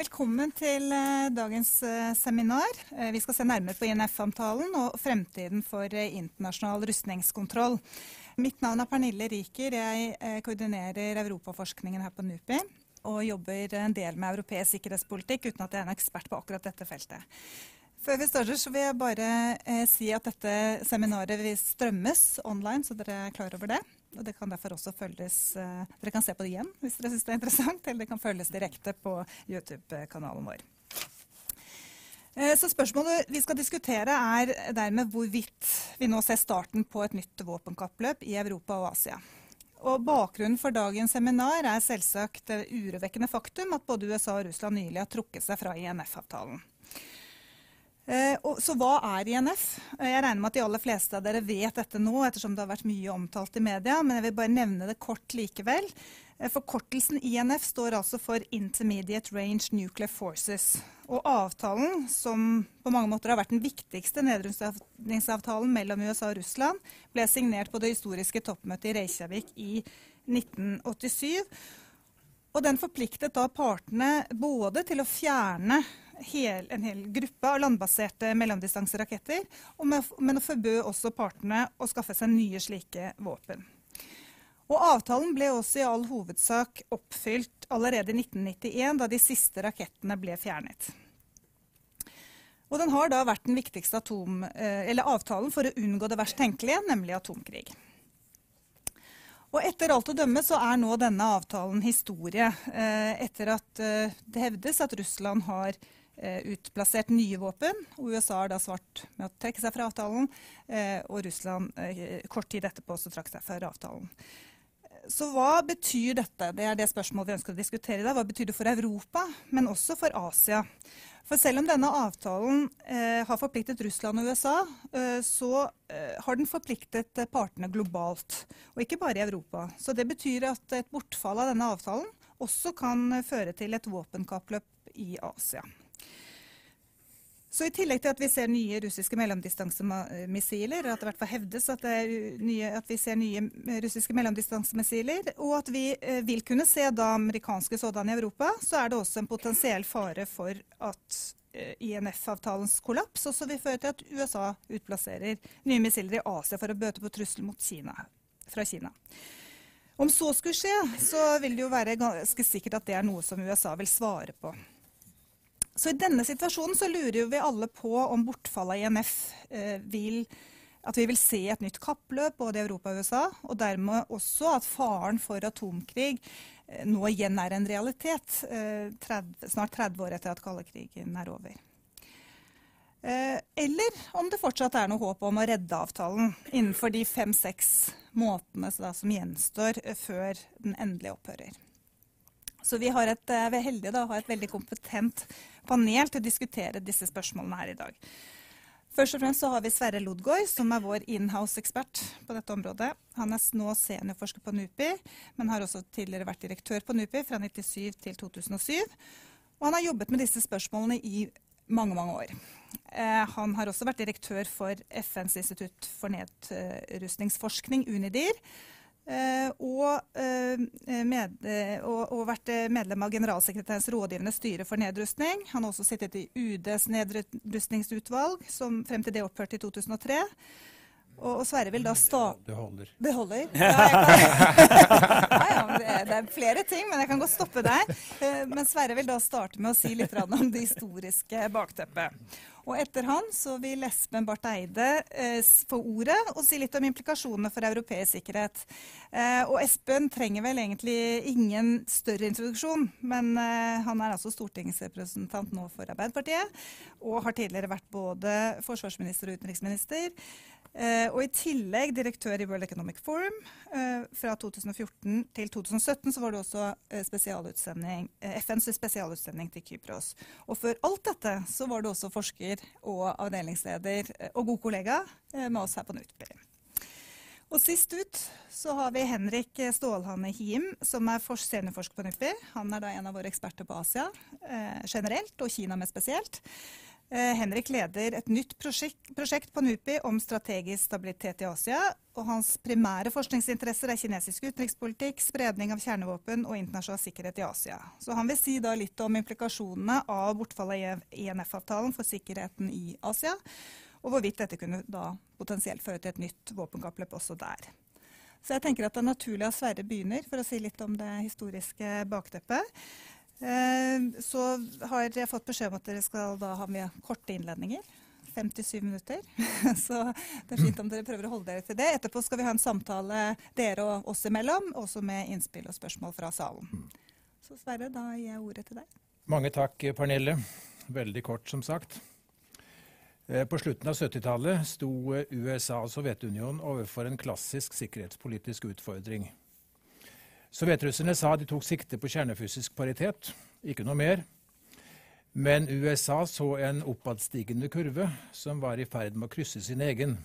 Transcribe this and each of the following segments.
velkommen til eh, dagens eh, seminar. Eh, vi skal se nærmere på INF-avtalen og fremtiden for internasjonal rustningskontroll. Mitt navn er Pernille Riker. Jeg koordinerer europaforskningen her på NUPI og jobber en del med europeisk sikkerhetspolitikk uten at jeg er en ekspert på akkurat dette feltet. Før vi starter, så vil jeg bare eh, si at dette seminaret vil strømmes online, så dere er klar over det. Og det kan derfor også følges eh, Dere kan se på det igjen hvis dere syns det er interessant, eller det kan følges direkte på YouTube-kanalen vår. Eh, så Spørsmålet vi skal diskutere, er dermed hvorvidt vi nå ser starten på et nytt våpenkappløp i Europa og Asia. Og Bakgrunnen for dagens seminar er selvsagt det urovekkende faktum at både USA og Russland nylig har trukket seg fra INF-avtalen. Eh, så hva er INF? Eh, jeg regner med at de aller fleste av dere vet dette nå, ettersom det har vært mye omtalt i media, men jeg vil bare nevne det kort likevel. Eh, forkortelsen INF står altså for Intermediate Range Nuclear Forces. Og avtalen, som på mange måter har vært den viktigste nedrustningsavtalen mellom USA og Russland, ble signert på det historiske toppmøtet i Reykjavik i 1987. Og den forpliktet da partene både til å fjerne hel, en hel gruppe av landbaserte mellomdistanseraketter, men forbød også partene å skaffe seg nye slike våpen. Og Avtalen ble også i all hovedsak oppfylt allerede i 1991, da de siste rakettene ble fjernet. Og Den har da vært den viktigste atom, eh, avtalen for å unngå det verst tenkelige, nemlig atomkrig. Og Etter alt å dømme så er nå denne avtalen historie, eh, etter at eh, det hevdes at Russland har utplassert nye våpen. USA har da svart med å trekke seg fra avtalen, eh, og Russland eh, kort tid etterpå så trakk seg fra avtalen. Så hva betyr dette? Det er det spørsmålet vi ønsker å diskutere i dag. Hva betyr det for Europa, men også for Asia? For selv om denne avtalen eh, har forpliktet Russland og USA, eh, så eh, har den forpliktet partene globalt, og ikke bare i Europa. Så det betyr at et bortfall av denne avtalen også kan føre til et våpenkappløp i Asia. Så I tillegg til at vi ser nye russiske mellomdistansemissiler, at det i hvert fall hevdes at, nye, at, vi ser nye russiske mellomdistansemissiler, og at vi eh, vil kunne se da amerikanske sådanne i Europa, så er det også en potensiell fare for at eh, INF-avtalens kollaps også vil føre til at USA utplasserer nye missiler i Asia for å bøte på trussel mot Kina, fra Kina. Om så skulle skje, så vil det jo være ganske sikkert at det er noe som USA vil svare på. Så i denne situasjonen så lurer vi alle på om bortfallet av INF eh, vil at vi vil se et nytt kappløp både i Europa og USA, og dermed også at faren for atomkrig eh, nå igjen er en realitet, eh, 30, snart 30 år etter at kaldekrigen er over. Eh, eller om det fortsatt er noe håp om å redde avtalen innenfor de fem-seks måtene som gjenstår eh, før den endelig opphører. Så vi, et, eh, vi er heldige da, å ha et veldig kompetent panel til å diskutere disse spørsmålene her i dag. Først og fremst så har vi Sverre Lodgaard, som er vår inhouse-ekspert på dette området. Han er nå seniorforsker på NUPI, men har også tidligere vært direktør på NUPI fra 1997 til 2007. Og han har jobbet med disse spørsmålene i mange, mange år. Eh, han har også vært direktør for FNs institutt for nedrustningsforskning, UNIDIR, og, eh, med, eh, og, og, vært medlem av generalsekretærens rådgivende styre for nedrustning. Han har også sittet i UDs nedrustningsutvalg, som frem til det opphørte i 2003. Og, og Sverre vil da sta... Det holder. Det holder? Ja, ja, ja, det, det, er flere ting, men jeg kan godt stoppe der. Men Sverre vil da starte med å si litt om det historiske bakteppet. Og etter han så vil Espen Barth Eide eh, få ordet og si litt om implikasjonene for europeisk sikkerhet. Eh, og Espen trenger vel egentlig ingen større introduksjon, men eh, han er altså stortingsrepresentant nå for Arbeiderpartiet, og har tidligere vært både forsvarsminister og utenriksminister. Uh, og i tillegg direktør i World Economic Forum. Uh, fra 2014 til 2017 så var det også uh, spesialutsending, FNs spesialutsending til Kypros. Og før alt dette så var det også forsker og avdelingsleder og god kollega med oss her på NUTPI. Og sist ut så har vi Henrik Stålhanne Hiem, som er seniorforsker på NUPI. Han er da en av våre eksperter på Asia generelt, og Kina mer spesielt. Eh, Henrik leder et nytt prosjekt, prosjekt på NUPI om strategisk stabilitet i Asia. og Hans primære forskningsinteresser er kinesisk utenrikspolitikk, spredning av kjernevåpen og internasjonal sikkerhet i Asia. Så Han vil si litt om implikasjonene av bortfallet av INF-avtalen for sikkerheten i Asia, og hvorvidt dette kunne potensielt føre til et nytt våpenkappløp også der. Så jeg tenker at det er naturlig at Sverre begynner, for å si litt om det historiske bakteppet. Eh, så har jeg fått beskjed om at dere skal da ha med korte innledninger. 57 minutter. Så det er fint om dere prøver å holde dere til det. Etterpå skal vi ha en samtale dere og oss imellom, også med innspill og spørsmål fra salen. Så Sverre, da gir jeg ordet til deg. Mange takk, Pernille. Veldig kort, som sagt. Eh, på slutten av 70-tallet sto USA og Sovjetunionen overfor en klassisk sikkerhetspolitisk utfordring. Sovjetrusserne sa de tok sikte på kjernefysisk paritet, ikke noe mer. Men USA så en oppadstigende kurve som var i ferd med å krysse sin egen.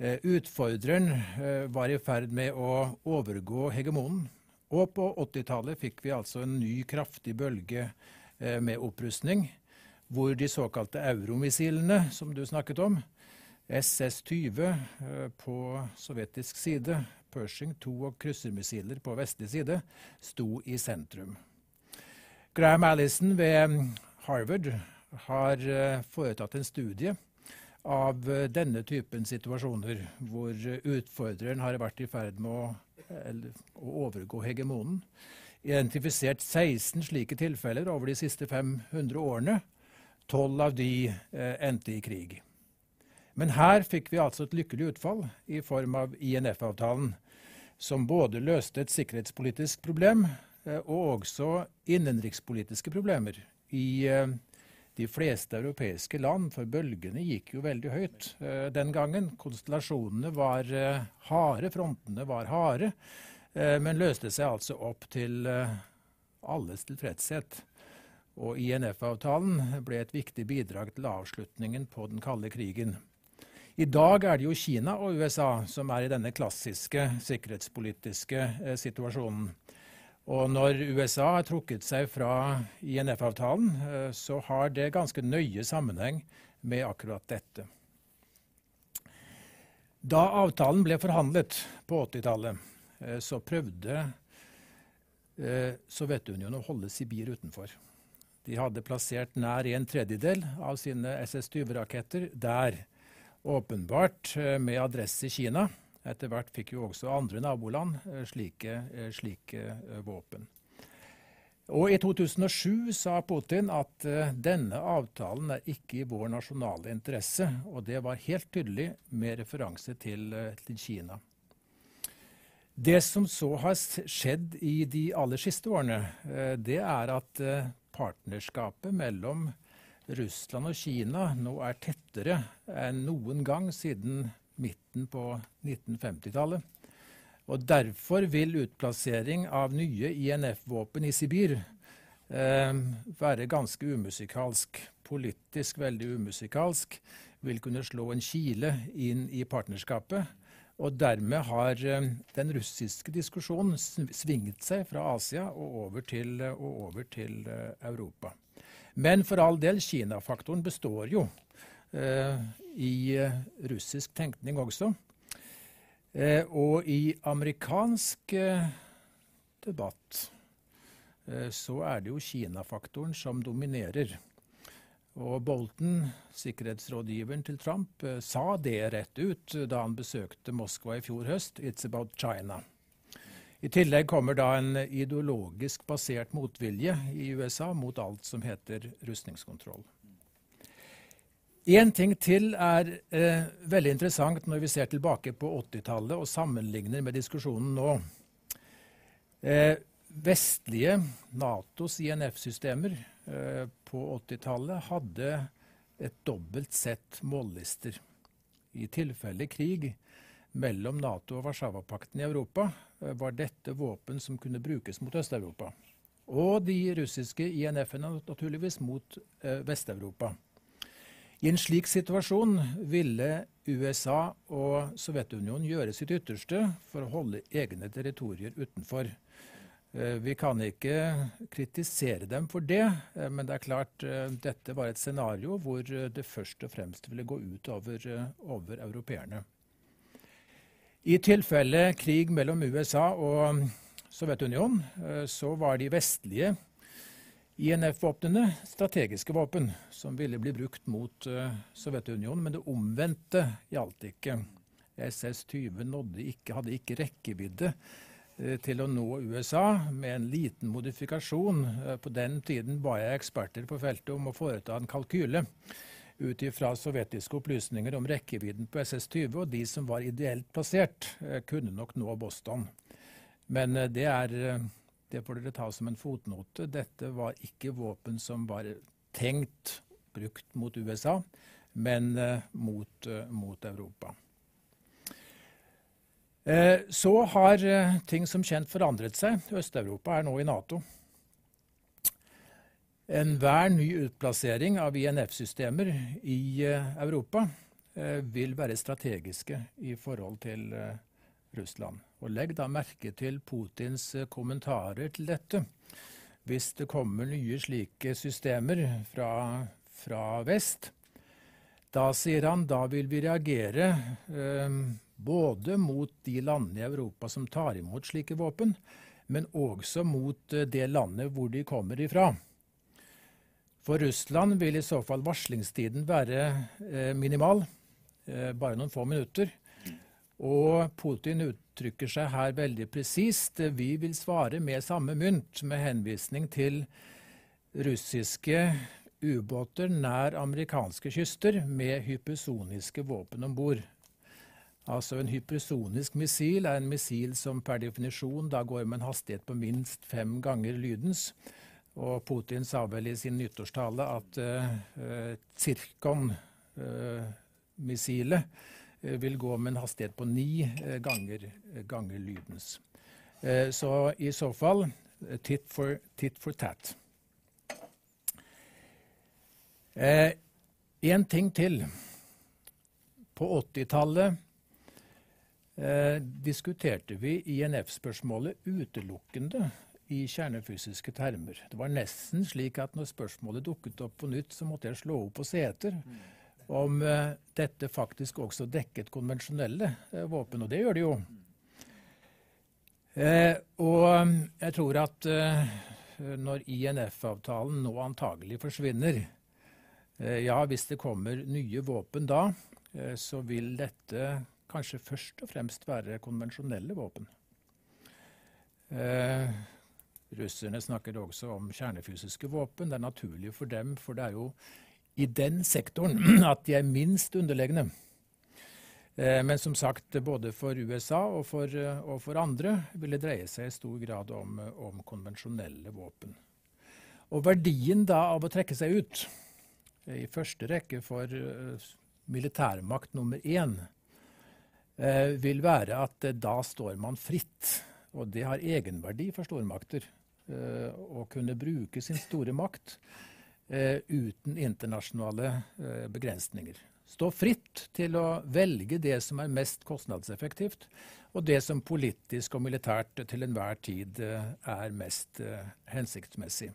Eh, utfordreren eh, var i ferd med å overgå hegemonen. Og på 80-tallet fikk vi altså en ny kraftig bølge eh, med opprustning, hvor de såkalte euromissilene, som du snakket om, SS-20 på sovjetisk side Pershing 2 og kryssermissiler på vestlig side sto i sentrum. Graham Allison ved Harvard har eh, foretatt en studie av eh, denne typen situasjoner, hvor utfordreren har vært i ferd med å, å overgå hegemonen. Identifisert 16 slike tilfeller over de siste 500 årene. Tolv av de endte i krig. Men her fikk vi altså et lykkelig utfall i form av INF-avtalen, som både løste et sikkerhetspolitisk problem eh, og også innenrikspolitiske problemer i eh, de fleste europeiske land, for bølgene gikk jo veldig høyt eh, den gangen. Konstellasjonene var harde, frontene var harde, men løste seg altså opp til alles tilfredshet. Og INF-avtalen ble et viktig bidrag til avslutningen på den kalde krigen. I dag er det jo Kina og USA som er i denne klassiske sikkerhetspolitiske eh, situasjonen. Og når USA har trukket seg fra INF-avtalen, eh, så har det ganske nøye sammenheng med akkurat dette. Da avtalen ble forhandlet på 80-tallet, eh, så prøvde eh, Sovjetunionen å holde Sibir utenfor. De hadde plassert nær en tredjedel av sine SS-20-raketter der åpenbart eh, med adresse Kina. Etter hvert fikk jo også andre naboland eh, slike, eh, slike våpen. Og I 2007 sa Putin at denne avtalen er ikke i vår nasjonale interesse. Og det var helt tydelig med referanse til, til Kina. Det som så har skjedd i de aller siste årene, det er at partnerskapet mellom Russland og Kina nå er tettere enn noen gang siden midten på 1950-tallet. Og Derfor vil utplassering av nye INF-våpen i Sibir eh, være ganske umusikalsk. Politisk veldig umusikalsk. Vil kunne slå en kile inn i partnerskapet. Og dermed har eh, den russiske diskusjonen svinget seg fra Asia og over til, og over til eh, Europa. Men for all del, Kina-faktoren består jo eh, i eh, russisk tenkning også. Eh, og i amerikansk eh, debatt eh, så er det jo Kina-faktoren som dominerer. Og Bolton, sikkerhetsrådgiveren til Trump, eh, sa det rett ut da han besøkte Moskva i fjor høst. It's about China. I tillegg kommer da en ideologisk basert motvilje i USA mot alt som heter rustningskontroll. Én ting til er eh, veldig interessant når vi ser tilbake på 80-tallet og sammenligner med diskusjonen nå. Eh, vestlige Natos INF-systemer eh, på 80-tallet hadde et dobbelt sett mållister. I tilfelle krig mellom Nato og Warszawapakten i Europa eh, var dette våpen som kunne brukes mot Øst-Europa. Og de russiske INF-ene naturligvis mot eh, Vest-Europa. I en slik situasjon ville USA og Sovjetunionen gjøre sitt ytterste for å holde egne territorier utenfor. Eh, vi kan ikke kritisere dem for det, men det er klart dette var et scenario hvor det først og fremst ville gå ut over, over europeerne. I tilfelle krig mellom USA og Sovjetunionen, så var de vestlige INF-våpnene strategiske våpen som ville bli brukt mot Sovjetunionen, men det omvendte gjaldt ikke. SS-20 hadde ikke rekkevidde Eh, til å nå USA med en liten modifikasjon. Eh, på den tiden ba jeg eksperter på feltet om å foreta en kalkyle ut ifra sovjetiske opplysninger om rekkevidden på SS-20, og de som var ideelt plassert, eh, kunne nok nå Boston. Men det, er, det får dere ta som en fotnote. Dette var ikke våpen som var tenkt brukt mot USA, men mot, mot Europa. Eh, så har eh, ting som kjent forandret seg. Øst-Europa er nå i Nato. Enhver ny utplassering av INF-systemer i eh, Europa vil være strategiske i forhold til Russland. Og Legg da merke til Putins kommentarer til dette. Hvis det kommer nye slike systemer fra, fra vest, da sier han da vil vi reagere eh, både mot de landene i Europa som tar imot slike våpen, men også mot eh, det landet hvor de kommer ifra. For Russland vil i så fall varslingstiden være eh, minimal, eh, bare noen få minutter. Og Putin uttrykker seg her veldig presist. Vi vil svare med samme mynt, med henvisning til russiske ubåter nær amerikanske kyster med hypersoniske våpen om bord. Altså En hypersonisk missil er en missil som per definisjon da går med en hastighet på minst fem ganger lydens. Og Putin sa vel i sin nyttårstale at uh, Zirkon-missilet uh, uh, vil gå med en hastighet på ni ganger, ganger lydens. så i så fall tit for, tit for tat. En ting til. På 80-tallet eh, diskuterte vi INF-spørsmålet utelukkende i kjernefysiske termer. Det var nesten slik at når spørsmålet dukket opp på nytt, så måtte jeg slå opp på seter om uh, dette faktisk også dekket konvensjonelle uh, våpen. Og det gjør det jo. Uh, og jeg tror at når INF-avtalen nå antagelig forsvinner Ja, hvis det kommer nye våpen da, så vil dette kanskje først og fremst være konvensjonelle våpen. Eh, russerne snakker også om kjernefysiske våpen. Det er naturlig for dem, for det er jo i den sektoren at de er minst underlegne. Eh, men som sagt, både for USA og for, eh, og for, andre vil det dreie seg i stor grad om, om konvensjonelle våpen. Og verdien da av å trekke seg ut, i første rekke for militærmakt nummer én, Eh, vil være at eh, da står man fritt. Og det har egenverdi for stormakter eh, å kunne bruke sin store makt uten internasjonale begrensninger. Stå fritt til å velge det som er mest kostnadseffektivt, og det som politisk og militært til enhver tid er mest hensiktsmessig.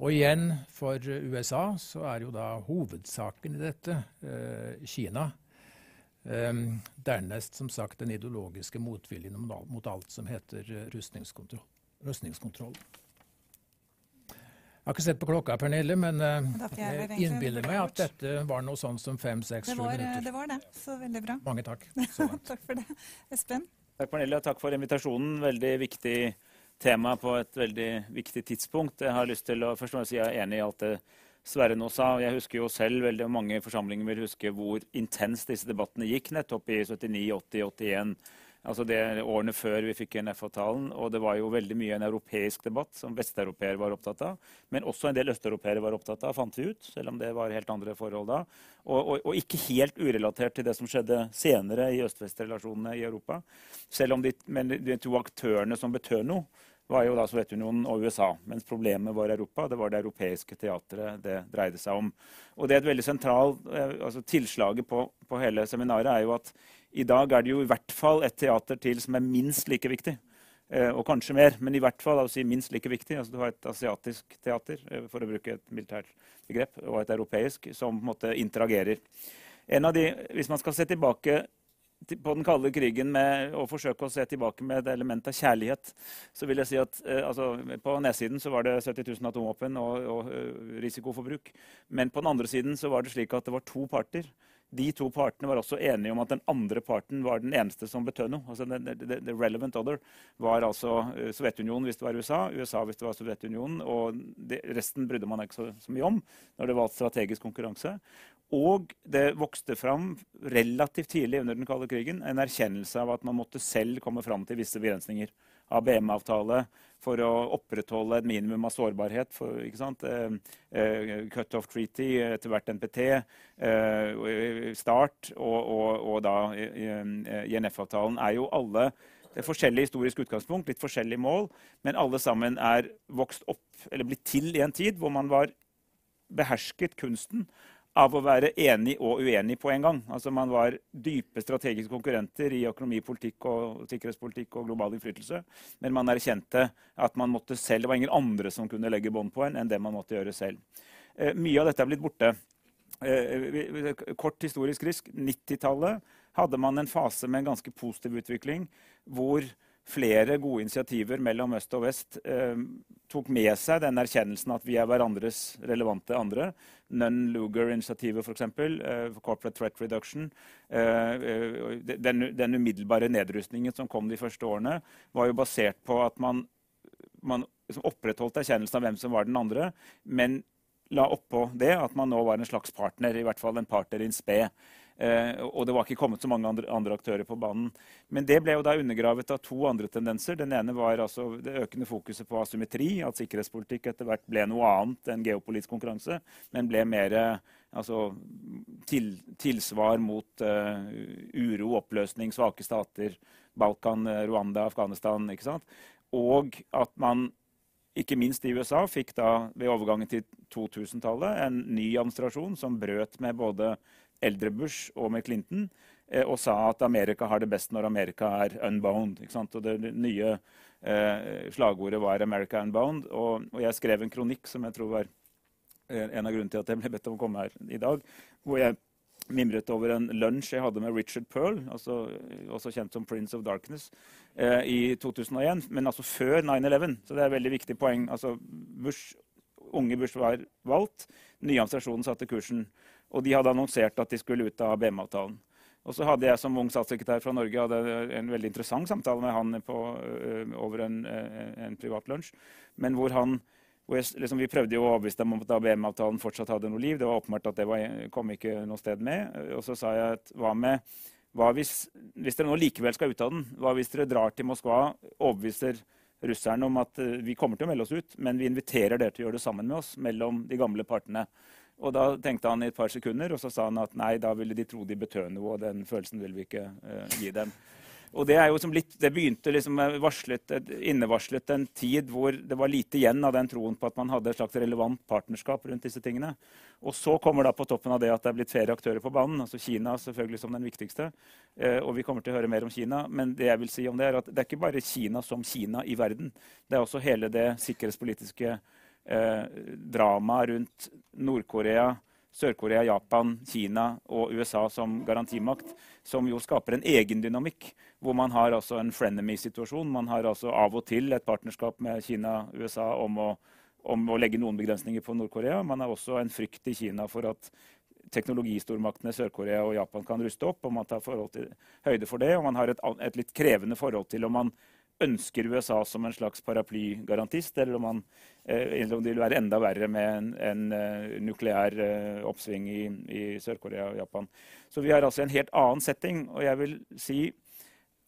Og igjen, for USA så er jo da hovedsaken i dette Kina dernest som sagt den ideologiske motviljen mot alt som heter uh, rustningskontroll. rustningskontroll. Jeg har ikke sett på klokka, Pernille, men uh, jeg innbiller meg at dette var noe sånn som fem, seks, sju minutter. Det var det, så veldig bra. Mange takk. takk for det. Espen? Takk, Pernille, og takk for invitasjonen. Veldig viktig tema på et veldig viktig tidspunkt. Jeg har lyst til å først og fremst si jeg er enig i alt det Sverre nå sa. Jeg husker jo selv, veldig mange forsamlinger vil huske hvor intenst disse debattene gikk nettopp i 79, 80, 81. Altså det årene før vi fikk NF-avtalen. Og det var jo veldig mye en europeisk debatt som vesteuropeere var opptatt av. Men også en del østeuropeere var opptatt av, fant vi ut. Selv om det var helt andre forhold da. Og, og, og ikke helt urelatert til det som skjedde senere i øst-vest-relasjonene i Europa. Selv om de, de to aktørene som betød noe, var jo da Sovjetunionen og USA. Mens problemet var Europa. Det var det europeiske teatret det dreide seg om. Og det er et veldig sentralt eh, altså Tilslaget på, på, hele seminaret er jo at i dag er det jo i hvert fall et teater til som er minst like viktig. Eh, og kanskje mer, men i hvert fall si, minst like viktig. Altså, du har et asiatisk teater, eh, for å bruke et militært begrep, og et europeisk, som på en måte interagerer. En av de, Hvis man skal se tilbake på den kalde krigen med, å forsøke å se tilbake med et element av kjærlighet, så vil jeg si at eh, altså, på nedsiden så var det 70 000 atomvåpen og, og uh, risikoforbruk. Men på den andre siden så var det slik at det var to parter de to partene var også enige om at den andre parten var den eneste som betød noe. Altså the, the, the, relevant other var altså uh, Sovjetunionen hvis det var USA, USA hvis det var Sovjetunionen. Og det, resten brydde man ikke så, så, mye om når det var strategisk konkurranse. Og det vokste fram relativt tidlig under den kalde krigen en erkjennelse av at man måtte selv komme fram til visse begrensninger. ABM-avtale for å opprettholde et minimum av sårbarhet. For, eh, eh, Cut-off treaty, etter hvert NPT, eh, START og, og, og da INF-avtalen er jo alle det er forskjellig historisk utgangspunkt, litt forskjellige mål, men alle sammen er vokst opp, eller blitt til i en tid hvor man var behersket kunsten av å være enig og uenig på en gang. Altså Man var dype strategiske konkurrenter i økonomi, politikk og sikkerhetspolitikk og global innflytelse. Men man erkjente at man måtte selv, det var ingen andre som kunne legge bånd på en enn det man måtte gjøre selv. Eh, mye av dette er blitt borte. Eh, kort historisk risk. 90-tallet hadde man en fase med en ganske positiv utvikling hvor flere gode initiativer mellom øst og vest eh, tok med seg den erkjennelsen at vi er hverandres relevante andre. Nunn Luger-initiativet, f.eks. Eh, Corporate Threat Reduction. Eh, eh, den, den, umiddelbare nedrustningen som kom de første årene, var jo basert på at man, man liksom opprettholdt erkjennelsen av hvem som var den andre, men la oppå det at man nå var en slags partner, i hvert fall en partner in spe. Eh, og det var ikke kommet så mange andre, aktører på banen. Men det ble jo da undergravet av to andre tendenser. Den ene var altså det økende fokuset på asymmetri. At sikkerhetspolitikk etter hvert ble noe annet enn geopolitisk konkurranse. Men ble mer altså, til, tilsvar mot uh, uro, oppløsning, svake stater. Balkan, Rwanda, Afghanistan. ikke sant? Og at man ikke minst i USA fikk da ved overgangen til 2000-tallet en ny administrasjon som brøt med både eldre Bush og med Clinton eh, og sa at Amerika har det best når Amerika er unbound. Og det nye eh, slagordet var 'America unbound'. Og, og, jeg skrev en kronikk som jeg tror var eh, en av grunnene til at jeg ble bedt om å komme her i dag. hvor jeg mimret over en lunsj jeg hadde med Richard Pearl, altså, også kjent som Prince of Darkness, eh, i 2001. Men altså før 9-11. Så det er et veldig viktig poeng. Altså, Bush, unge Bush var valgt. Nye administrasjonen satte kursen. Og de hadde annonsert at de skulle ut av ABM-avtalen. Og så hadde jeg som ung statssekretær fra Norge en veldig interessant samtale med han på, over en, en privat lunsj. Men hvor han, hvor jeg, liksom, Vi prøvde jo å overbevise dem om at ABM-avtalen fortsatt hadde noe liv. Det var åpenbart at det var, kom ikke noe sted med. Og så sa jeg at hva med hva hvis, hvis dere nå likevel skal ut av den? Hva hvis dere drar til Moskva, overbeviser russerne om at vi kommer til å melde oss ut, men vi inviterer dere til å gjøre det sammen med oss mellom de gamle partene? Og da tenkte han i et par sekunder, og så sa han at nei, da ville de tro de betød noe, og den følelsen vil vi ikke uh, gi dem. Og det, litt, det begynte liksom varslet, innevarslet en tid hvor det var lite igjen av den troen på at man hadde et slags relevant partnerskap rundt disse tingene. Og så kommer da på toppen av det at det er blitt flere aktører på banen. altså Kina selvfølgelig som den viktigste. Eh, og vi kommer til å høre mer om Kina. Men det jeg vil si om det er at det er ikke bare Kina som Kina i verden. Det er også hele det sikkerhetspolitiske eh, drama rundt Nord-Korea, Sør-Korea, Japan, Kina og USA som garantimakt, som jo skaper en egen dynamikk, hvor man har altså en frenemy-situasjon. Man har altså av og til et partnerskap med Kina og USA om å, om å legge noen begrensninger på Nord-Korea. Man har også en frykt i Kina for at teknologistormaktene Sør-Korea og Japan kan ruste opp. og Man tar til, høyde for det, og man har et, et litt krevende forhold til om man ønsker USA som en slags paraplygarantist, eller om, man, eh, eller om det vil være enda verre med en, en uh, nukleær uh, oppsving i, i Sør-Korea og Japan. Så vi har altså en helt annen setting. Og jeg vil si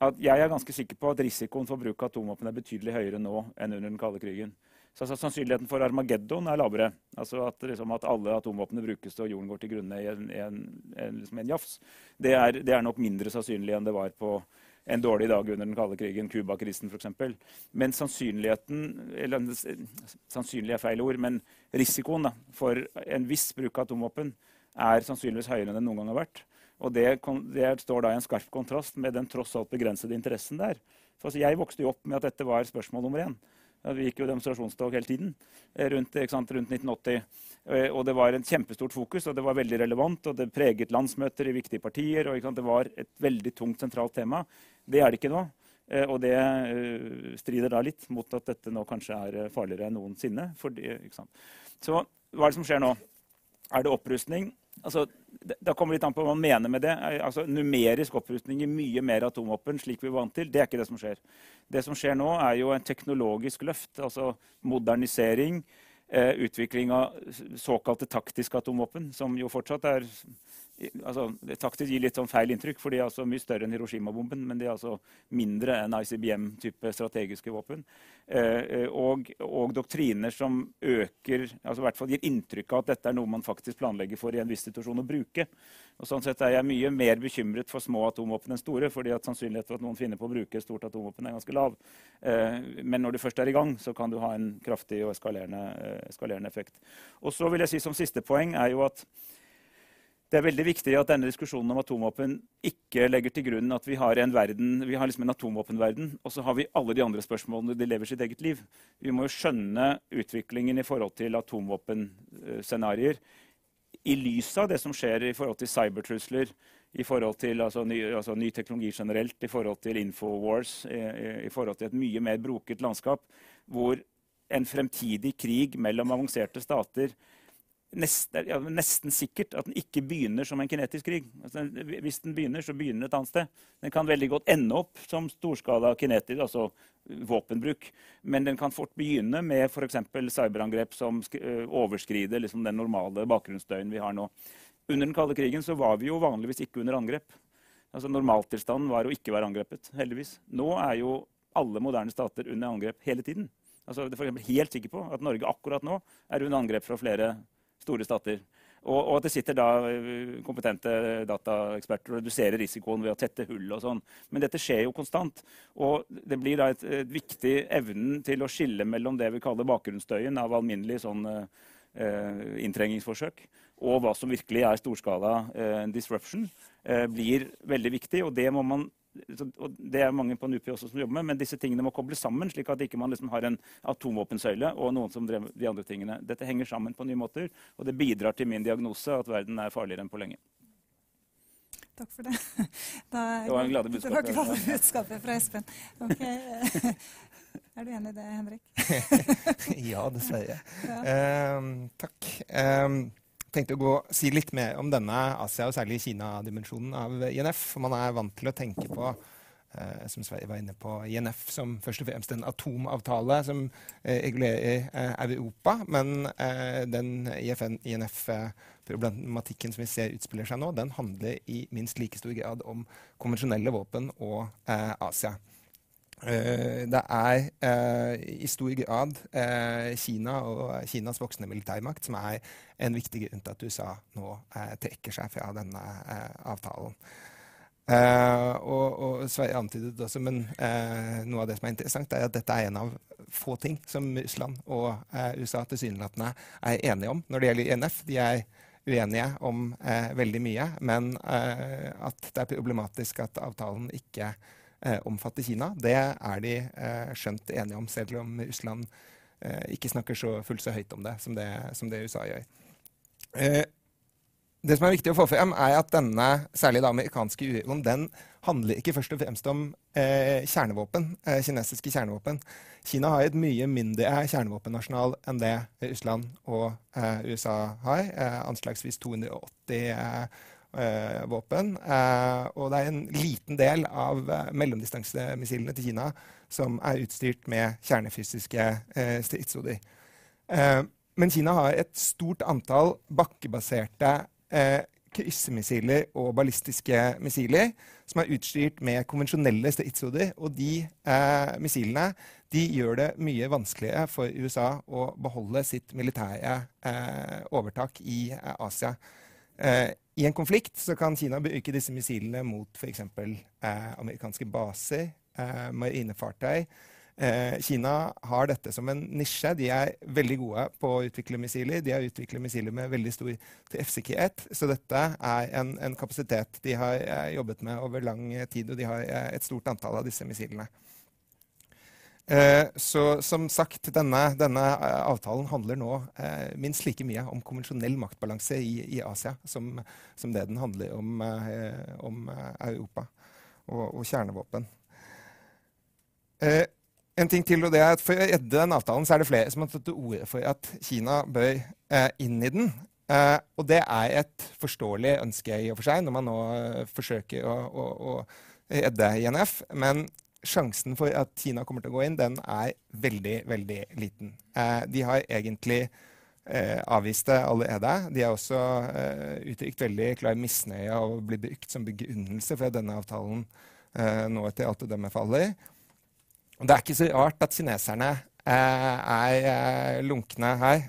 at jeg er ganske sikker på at risikoen for bruk av atomvåpen er betydelig høyere nå enn under den kalde krigen. Så altså, Sannsynligheten for Armageddon er lavere. Altså at, liksom, at alle atomvåpnene brukes og jorden går til grunne i en, en, en, liksom en jafs, det er, det er, nok mindre sannsynlig enn det var på en dårlig dag under den kalde krigen, Cuba-krisen f.eks. Men sannsynligheten eller Sannsynlig er feil ord, men risikoen da, for en viss bruk av atomvåpen er sannsynligvis høyere enn den noen gang har vært. Og det, det står da i en skarp kontrast med den tross alt begrensede interessen der For altså, jeg vokste jo opp med at dette var spørsmål nummer én. Vi gikk jo demonstrasjonstog hele tiden eh, rundt, sant, rundt, 1980. Eh, og det var en kjempestort fokus, og det var veldig relevant. Og det preget landsmøter i viktige partier. og sant, Det var et veldig tungt, sentralt tema. Det er det ikke nå. Eh, og det strider da litt mot at dette nå kanskje er farligere enn noensinne. Fordi, Så hva er det som skjer nå? Er det opprustning? Altså, da kommer det litt an på hva man mener med det. Altså, numerisk opprustning i mye mer atomvåpen, slik vi er vant til, det er ikke det som skjer. Det som skjer nå, er jo en teknologisk løft. Altså modernisering. Eh, utvikling av såkalte taktiske atomvåpen, som jo fortsatt er altså, Taktisk gir litt sånn feil inntrykk, for de er altså mye større enn Hiroshima-bomben. Men de er altså mindre enn ICBM-type strategiske våpen. Eh, eh, og, og, doktriner som øker, altså i hvert fall gir inntrykk av at dette er noe man faktisk planlegger for i en viss situasjon å bruke. Og sånn sett er jeg mye mer bekymret for små atomvåpen enn store, fordi at sannsynligheten for at noen finner på å bruke et stort atomvåpen, er ganske lav. Eh, men når du først er i gang, så kan du ha en kraftig og eskalerende, eh, eskalerende effekt. Og så vil jeg si som siste poeng er jo at det er veldig viktig at denne diskusjonen om atomvåpen ikke legger til grunn at vi har en verden, vi har liksom en atomvåpenverden, og så har vi alle de andre spørsmålene. De lever sitt eget liv. Vi må jo skjønne utviklingen i forhold til atomvåpenscenarioer i lys av det som skjer i forhold til cybertrusler, i forhold til altså, ny, altså, ny, teknologi generelt, i forhold til infowars, i, i forhold til et mye mer broket landskap, hvor en fremtidig krig mellom avanserte stater nesten, ja, nesten sikkert at den ikke begynner som en kinetisk krig. Altså, hvis den begynner, så begynner den et annet sted. Den kan veldig godt ende opp som storskala kinetisk, altså våpenbruk. Men den kan fort begynne med f.eks. cyberangrep som overskrider liksom, den normale bakgrunnsdøgn vi har nå. Under den kalde krigen var vi jo vanligvis ikke under angrep. Altså Normaltilstanden var å ikke være angrepet, heldigvis. Nå er jo alle moderne stater under angrep hele tiden. Altså, det er helt sikker på at Norge akkurat nå er under angrep fra flere store stater. Og, og, at det sitter da eh, kompetente dataeksperter og reduserer risikoen ved å tette hull og sånn. Men dette skjer jo konstant. Og det blir da et, et viktig evnen til å skille mellom det vi kaller bakgrunnsstøyen av alminnelig sånn eh, inntrengingsforsøk, og hva som virkelig er storskala eh, disruption, eh, blir veldig viktig. Og det må man og det er mange på NUPI også som jobber med, men disse tingene må kobles sammen, slik at ikke man liksom har en atomvåpensøyle og noen som drev de andre tingene. Dette henger sammen på nye måter, og det bidrar til min diagnose at verden er farligere enn på lenge. Takk for det. Da, det var en glade budskap. Det var glade budskapet fra Espen. Okay. Er du enig i det, Henrik? ja, dessverre. Ja. Um, takk. Um, tenkte å gå, si litt mer om denne Asia- og særlig Kina-dimensjonen av INF. For man er vant til å tenke på eh, som Sverige var inne på, INF som først og fremst en atomavtale som eh, regulerer eh, Europa. Men eh, den INF-problematikken som vi ser utspiller seg nå, den handler i minst like stor grad om konvensjonelle våpen og eh, Asia. Uh, det er uh, i stor grad uh, Kina og Kinas voksende militærmakt som er en viktig grunn til at USA nå trekker seg fra denne avtalen. og, og Sverre antydet også, men noe av det som er interessant, er at dette er en av få ting som Russland og USA tilsynelatende er enige om når det gjelder INF. De er uenige om veldig mye, men at det er problematisk at avtalen ikke eh, omfatter Kina. Det er de eh, skjønt enige om, selv om Russland eh, ikke snakker så fullt så høyt om det som det, som det USA gjør. Eh, det som er viktig å få frem, er at denne særlig da amerikanske uroen den handler ikke først og fremst om eh, kjernevåpen, eh, kinesiske kjernevåpen. Kina har et mye mindre kjernevåpennasjonal enn det Russland og USA har. anslagsvis 280 eh, våpen. Eh, og det er en liten del av eh, mellomdistansemissilene til Kina som er utstyrt med kjernefysiske eh, stridshoder. Eh, men Kina har et stort antall bakkebaserte eh, kryssemissiler og ballistiske missiler som er utstyrt med konvensjonelle stridshoder. Og de eh, missilene de gjør det mye vanskeligere for USA å beholde sitt militære eh, overtak i eh, Asia. I en konflikt kan Kina bruke disse missilene mot f.eks. Eh, amerikanske baser, eh, marinefartøy. Eh, Kina har dette som en nisje. De er veldig gode på å utvikle missiler. De har utviklet missiler med veldig stor treffsikkerhet. Så dette er en, en kapasitet de har eh, jobbet med over lang tid, og de har eh, et stort antall av disse missilene. Eh, så som sagt, denne, denne eh, avtalen handler nå eh, minst like mye om konvensjonell maktbalanse i, i Asia som, som, det den handler om, om Europa og, og kjernevåpen. En ting til, og det er at For å redde den avtalen så er det flere som har tatt til orde for at Kina bør inn i den. og det er et forståelig ønske i og for seg, når man nå forsøker å, å, å redde INF. Men sjansen for at Kina kommer til å gå inn, den er veldig, veldig liten. Eh, de har egentlig eh, avvist det allerede. De har også eh, uttrykt veldig klar misnøye av å bli brukt som begrunnelse for at denne avtalen nå etter alt å dømme faller. Det er ikke så rart at kineserne er lunkne her.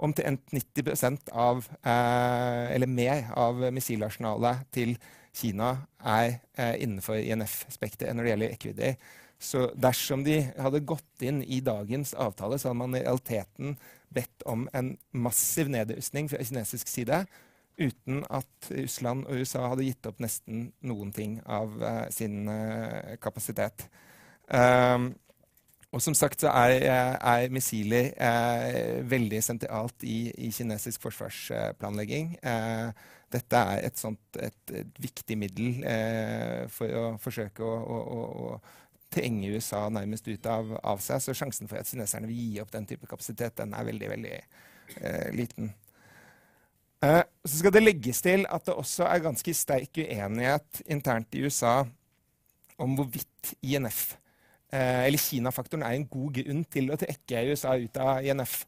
Omtrent 90% av, eller mer av missilarsenalet til Kina er eh, innenfor INF-spekteret når det gjelder equity. Så dersom de hadde gått inn i dagens avtale, så hadde man i realiteten bedt om en massiv nedrustning fra kinesisk side uten at Russland og USA hadde gitt opp nesten noen ting av uh, sin uh, kapasitet. Um, og som sagt så er, er missiler eh, veldig sentralt i, i kinesisk forsvarsplanlegging. Eh, dette er et, sånt, et, et viktig middel eh, for å forsøke å, å, å, å trenge USA nærmest ut av, av, seg. Så sjansen for at kineserne vil gi opp den type kapasitet, den er veldig, veldig eh, liten. Eh, så skal det legges til at det også er ganske sterk uenighet internt i USA om hvorvidt INF, eh, eller Kina-faktoren, er en god grunn til å trekke USA ut av INF.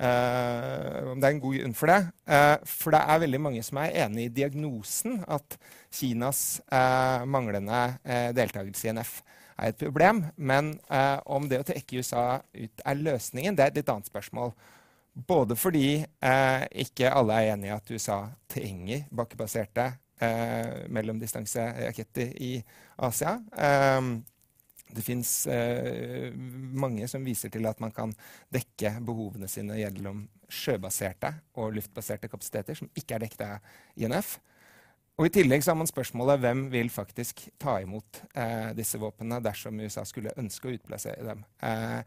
Uh, det er en god grunn for det. Uh, for det er veldig mange som er enig i diagnosen at Kinas uh, manglende deltakelse i NF er et problem. Men om det å trekke USA ut er løsningen, det er et litt annet spørsmål. Både fordi ikke alle er enig i at USA trenger bakkebaserte mellomdistanseraketter i Asia. Um, det fins eh, mange som viser til at man kan dekke behovene sine gjennom sjøbaserte og luftbaserte kapasiteter som ikke er dekket av INF. Og I tillegg så har man spørsmålet hvem vil faktisk ta imot eh, disse våpnene dersom USA skulle ønske å utplassere dem. Eh,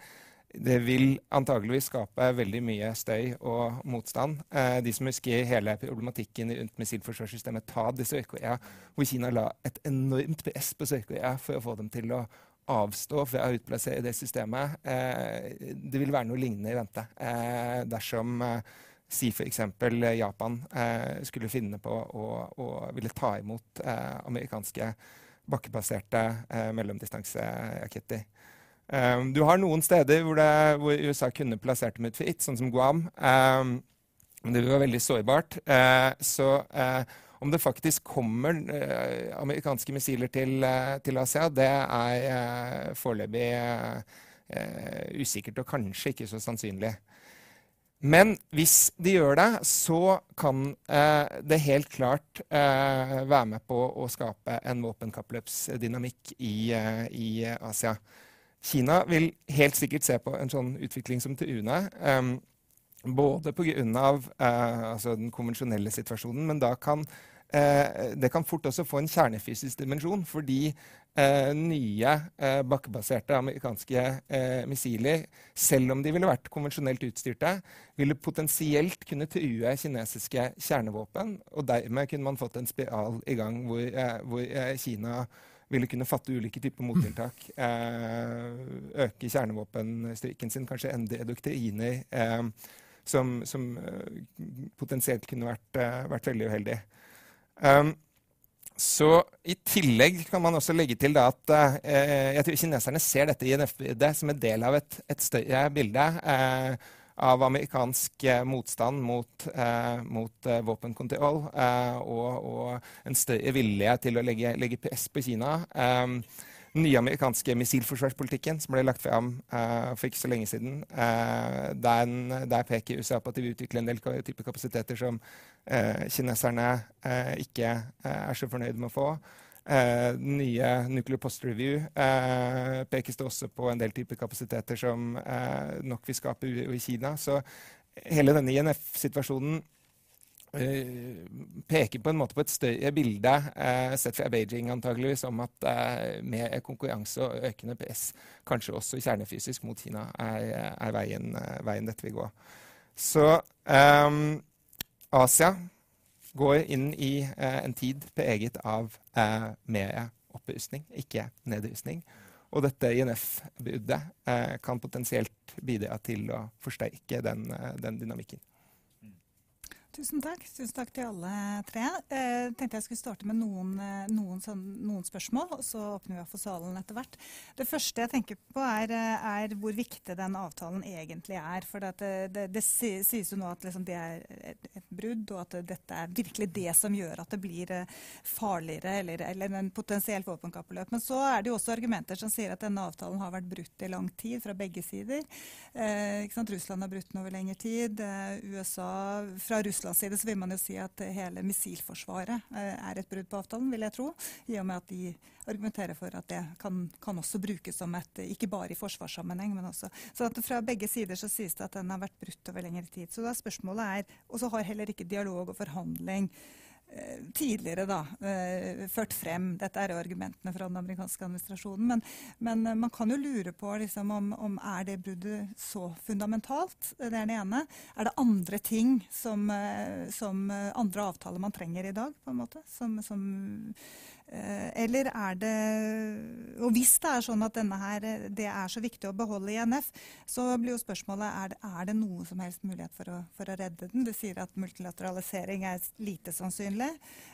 det vil antageligvis skape veldig mye støy og motstand. Eh, de som husker hele problematikken rundt missilforsvarssystemet TAD i Sør-Korea, hvor Kina la et enormt press på Sør-Korea for å få dem til å avstå fra å utplassere det systemet. Eh, det vil være noe lignende i vente eh, dersom eh, si f.eks. Japan skulle finne på å, å ville ta imot amerikanske bakkebaserte mellomdistanseraketter. Du har noen steder hvor, det, hvor, USA kunne plassert dem ut fritt, sånn som Guam. men det var veldig sårbart. så om det faktisk kommer eh, amerikanske missiler til, eh, til, Asia, det er eh, foreløpig usikkert og kanskje ikke så sannsynlig. Men hvis de gjør det, så kan eh, det helt klart eh, være med på å skape en våpenkappløpsdynamikk i, eh, i, Asia. Kina vil helt sikkert se på en sånn utvikling som til UNE. Eh, både pga. Eh, altså den konvensjonelle situasjonen, men da kan det kan fort også få en kjernefysisk dimensjon, fordi eh, nye eh, bakkebaserte amerikanske eh, missiler, selv om de ville vært konvensjonelt utstyrte, ville potensielt kunne true kinesiske kjernevåpen. Og dermed kunne man fått en spiral i gang hvor, eh, hvor eh, Kina ville kunne fatte ulike typer mottiltak. øke kjernevåpenstryken sin, kanskje endre doktriner. som, som potensielt kunne vært, vært veldig uheldig. Um, så I tillegg kan man også legge til at eh, jeg tror kineserne ser dette INF-bildet som en del av et, et større bilde eh, av amerikansk eh, motstand mot, eh, mot eh, våpenkontroll eh, og, og, en større vilje til å legge, legge press på Kina. Um, den nye amerikanske missilforsvarspolitikken som ble lagt fram uh, for ikke så lenge siden. Uh, der, der, peker USA på at de vil utvikle en del typer kapasiteter som uh, kineserne ikke er så fornøyd med å få. Uh, nye Nuclear Post Review pekes det også på en del typer kapasiteter som nok vil skape i Kina. Så hele denne INF-situasjonen peker på en måte på et større bilde, uh, sett fra Beijing antageligvis, om at uh, med konkurranse og økende press, kanskje også kjernefysisk mot Kina, er, er veien, veien, dette vil gå. Så um, Asia går inn i en tid preget av mer opprustning, ikke nedrustning. Og dette INF-bruddet kan potensielt bidra til å forsterke den, den dynamikken. Tusen takk. Tusen takk til alle tre. Eh, tenkte jeg skulle starte med noen, eh, noen, sånn, noen, spørsmål, og så åpner vi opp for salen etter hvert. Det første jeg tenker på, er, eh, er hvor viktig den avtalen egentlig er. For det, det, det sies jo nå at liksom det er et, et, brudd, og at dette er virkelig det som gjør at det blir eh, farligere, eller, eller en potensielt våpenkappløp. Men så er det jo også argumenter som sier at denne avtalen har vært brutt i lang tid, fra begge sider. Eh, Russland har brutt den over lengre tid. Eh, USA fra Russland Russlands side så vil man jo si at hele missilforsvaret eh, er et brudd på avtalen, vil jeg tro. I og med at de argumenterer for at det kan, kan også brukes som et Ikke bare i forsvarssammenheng, men også Så fra begge sider så sies det at den har vært brutt over lengre tid. Så da spørsmålet er Og så har heller ikke dialog og forhandling tidligere da, eh, ført frem. Dette er jo argumentene fra den amerikanske administrasjonen. Men, men eh, man kan jo lure på liksom, om, om er det bruddet så fundamentalt. Det er det ene. Er det andre ting som, som andre avtaler man trenger i dag, på en måte? Som, som Eh, eller er det Og hvis det er sånn at denne her, det er så viktig å beholde i NF, så blir jo spørsmålet er det, er det noe som helst mulighet for å, for å, redde den. Du sier at multilateralisering er lite sannsynlig.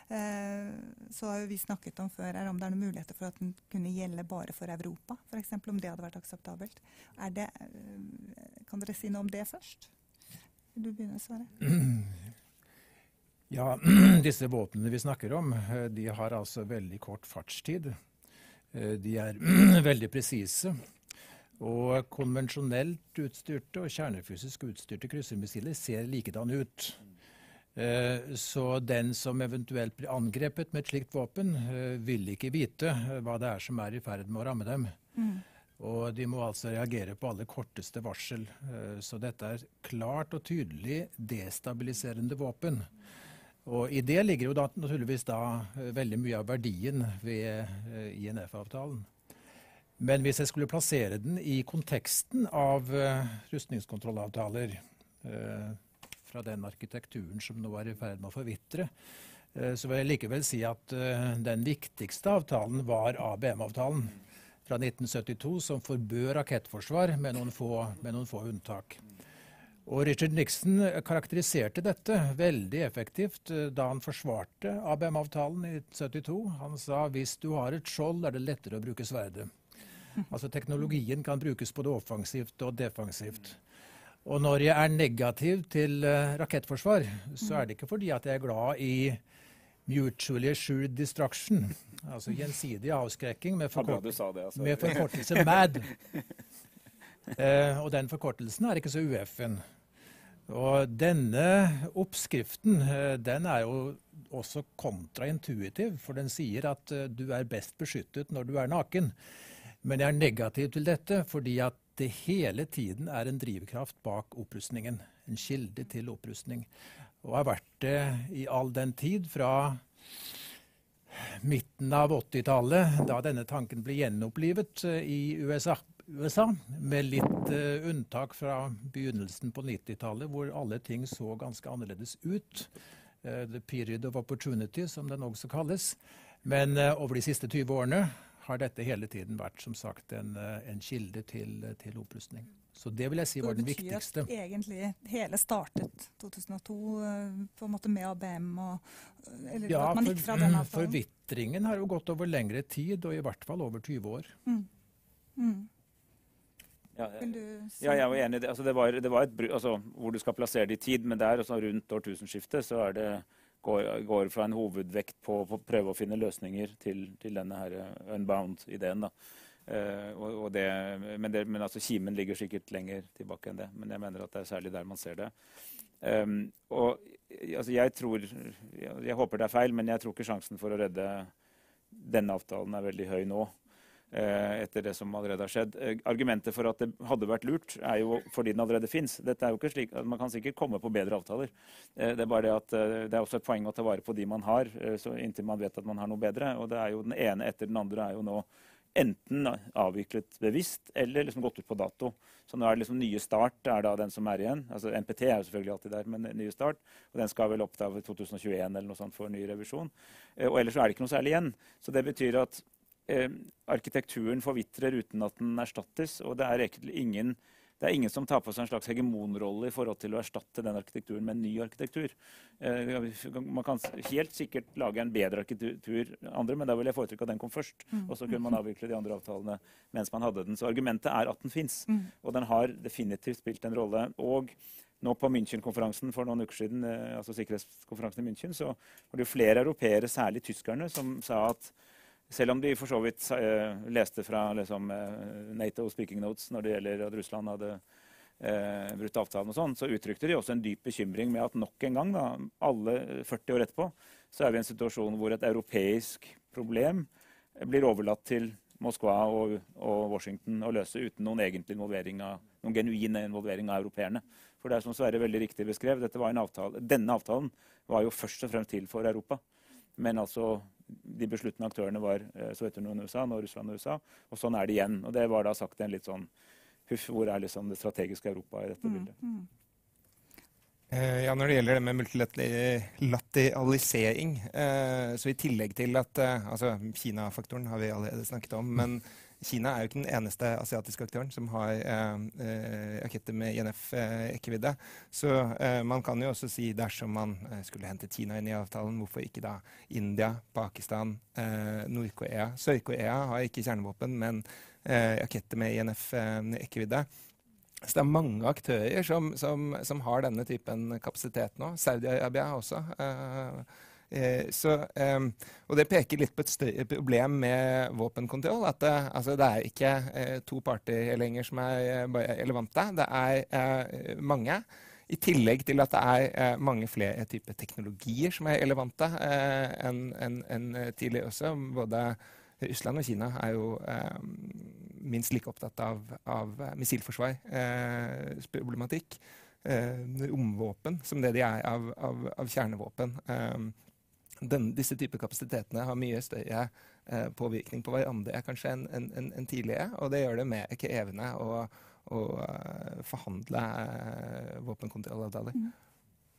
Eh, så har vi snakket om før her om det er noen muligheter for at den kunne gjelde bare for Europa, f.eks. Om det hadde vært akseptabelt. Det, eh, kan dere si noe om det først? Vil du begynne, Sverre? Ja, disse våpnene vi snakker om, eh, de har altså veldig kort fartstid. Eh, de er veldig presise. Og konvensjonelt utstyrte og kjernefysisk utstyrte kryssermissiler ser likedan ut. Eh, så den som eventuelt blir angrepet med et slikt våpen, vil ikke vite hva det er som er i ferd med å ramme dem. Mm. Og de må altså reagere på aller korteste varsel. Så dette er klart og tydelig destabiliserende våpen. Og I det ligger jo da, naturligvis da eh, veldig mye av verdien ved uh, INF-avtalen. Men hvis jeg skulle plassere den i konteksten av uh, rustningskontrollavtaler fra den arkitekturen som nå er i ferd med å forvitre, så vil jeg likevel si at den viktigste avtalen var ABM-avtalen fra 1972, som forbød rakettforsvar med noen få, med noen få unntak. Og Richard Nixon karakteriserte dette veldig effektivt eh, da han forsvarte ABM-avtalen i 1972. Han sa hvis du har et skjold, er det lettere å bruke sverdet. Altså Teknologien kan brukes både offensivt og defensivt. Og når jeg er negativ til uh, rakettforsvar, så er det ikke fordi at jeg er glad i mutually assured destruction, altså gjensidig avskrekking med, forkort det, altså. med forkortelse MAD. Uh, og den forkortelsen er ikke så UF-en. Og denne oppskriften eh, den er jo også kontraintuitiv, for den sier at eh, du er best beskyttet når du er naken. Men jeg er negativ til dette fordi at det hele tiden er en drivkraft bak opprustningen. En kilde til opprustning. Og har vært det i all den tid fra midten av 80-tallet, da denne tanken ble gjenopplivet eh, i USA. USA, med litt uh, unntak fra begynnelsen på 90-tallet, hvor alle ting så ganske annerledes ut. Uh, the period of opportunity, som den også kalles. Men uh, over de siste 20 årene har dette hele tiden vært som sagt en, en kilde til, til, opprustning. Så det vil jeg si var den viktigste. Det betyr at egentlig hele startet 2002 på en måte med ABM? Og, eller ja, at man gikk fra den avtalen? forvitringen har jo gått over lengre tid, og i hvert fall over 20 år. Mm. Mm. Ja, ja, jeg var enig i det. Altså, det, var, det var et, altså, hvor du skal plassere det i tid, men der altså, rundt årtusenskiftet så er det, går, går fra en hovedvekt på å prøve å finne løsninger til, til denne her uh, unbound-ideen. Uh, og, og det, men, det, men altså, kimen ligger sikkert lenger tilbake enn det. Men jeg mener at det er særlig der man ser det. Um, og altså, jeg tror Jeg håper det er feil, men jeg tror ikke sjansen for å redde denne avtalen er veldig høy nå. Eh, etter det som allerede har skjedd. Eh, argumentet for at det hadde vært lurt, er jo fordi den allerede fins. Man kan sikkert komme på bedre avtaler. Eh, det er bare det at det er også et poeng å ta vare på de man har, inntil man vet at man har noe bedre. Og det er jo Den ene etter den andre er jo nå enten avviklet bevisst eller liksom gått ut på dato. Så nå er det liksom nye start er da den som er igjen. Altså NPT er jo selvfølgelig alltid der, men nye start. Og den skal vel opp til 2021 eller noe sånt for ny revisjon. Og ellers så er det ikke noe særlig igjen. Så det betyr at arkitekturen forvitrer uten at den erstattes. Og det er egentlig ingen, det er ingen som tar på seg en slags hegemonrolle i forhold til å erstatte den arkitekturen med en ny arkitektur. Eh, man kan helt sikkert lage en bedre arkitektur, andre, men da vil jeg foretrekke at den kom først. Mm. Og så kunne man avvikle de andre avtalene mens man hadde den. Så argumentet er at den fins. Mm. Og den har definitivt spilt en rolle. Og nå på München-konferansen for noen uker siden, eh, altså sikkerhetskonferansen i München, så var det jo flere europeere, særlig tyskerne, som sa at selv om de for så vidt uh, leste fra liksom, uh, Nato speaking notes når det gjelder at Russland hadde uh, brutt avtalen, og sånn, så uttrykte de også en dyp bekymring med at nok en gang, da, alle 40 år etterpå, så er vi i en situasjon hvor et europeisk problem blir overlatt til Moskva og, og Washington å løse uten noen egentlig involvering av, noen genuin involvering av europeerne. For det er som Sverre veldig riktig beskrev, avtale, denne avtalen var jo først og fremst til for Europa. Men altså de besluttende aktørene var eh, Sovjetunionen og USA, nå Russland og USA. Og sånn er det igjen. Og det var da sagt en litt sånn Huff, hvor er liksom det strategiske Europa i dette mm, bildet? Mm. Eh, ja, Når det gjelder det med multilateralisering, eh, så i tillegg til at eh, altså Kina-faktoren har vi allerede snakket om. men Kina er jo ikke den eneste asiatiske aktøren som har eh, eh raketter med INF-rekkevidde. Eh, så man kan jo også si, dersom man skulle hente Kina inn i avtalen, hvorfor ikke da India, Pakistan, Nord-Korea Sør-Korea har ikke kjernevåpen, men raketter med INF-rekkevidde. Så det er mange aktører som, som, som, har denne typen kapasitet nå. Saudi-Arabia også. Eh, så, eh, og det peker litt på et større problem med våpenkontroll. At det, altså, det er ikke eh, to parter lenger som er relevante. Det er mange. I tillegg til at det er mange flere typer teknologier som er relevante enn en, en tidligere også. Både Russland og Kina er jo eh, minst like opptatt av, av missilforsvarsproblematikk, eh, eh, romvåpen, som det de er av, av, av kjernevåpen. Eh, den, disse typer kapasitetene har mye større eh, påvirkning på hverandre kanskje enn en, en, en tidligere. Og det gjør det mer krevende å, å uh, forhandle uh, våpenkontrollavtaler. Mm.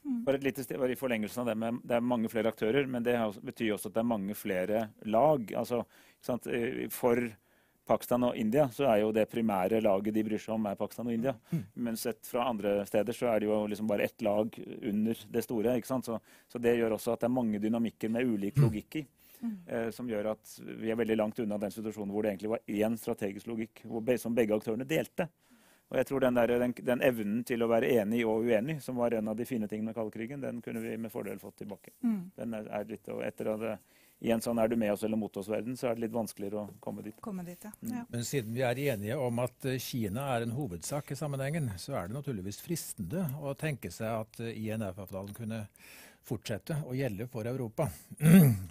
Mm. Bare et lite sted, bare i forlengelsen av det med Det er mange flere aktører, men det betyr også at det er mange flere lag. Altså, for Pakistan og India, så er jo det primære laget de bryr seg om, er Pakistan og India. Mm. Men sett fra andre steder så er det jo liksom bare ett lag under det store. ikke sant? Så, så det gjør også at det er mange dynamikker med ulik mm. logikk i. Mm. Eh, som gjør at vi er veldig langt unna den situasjonen hvor det egentlig var én strategisk logikk be, som begge aktørene delte. Og jeg tror den, der, den, den, evnen til å være enig og uenig, som var en av de fine tingene med kaldkrigen, den kunne vi med fordel fått tilbake. Mm. Den er, er litt, og etter at i en sånn er du med oss eller mot oss-verden, så er det litt vanskeligere å komme dit. Komme dit ja. Mm. Men siden vi er enige om at eh, Kina er en hovedsak i sammenhengen, så er det naturligvis fristende å tenke seg at eh, INF-avtalen kunne fortsette å gjelde for Europa.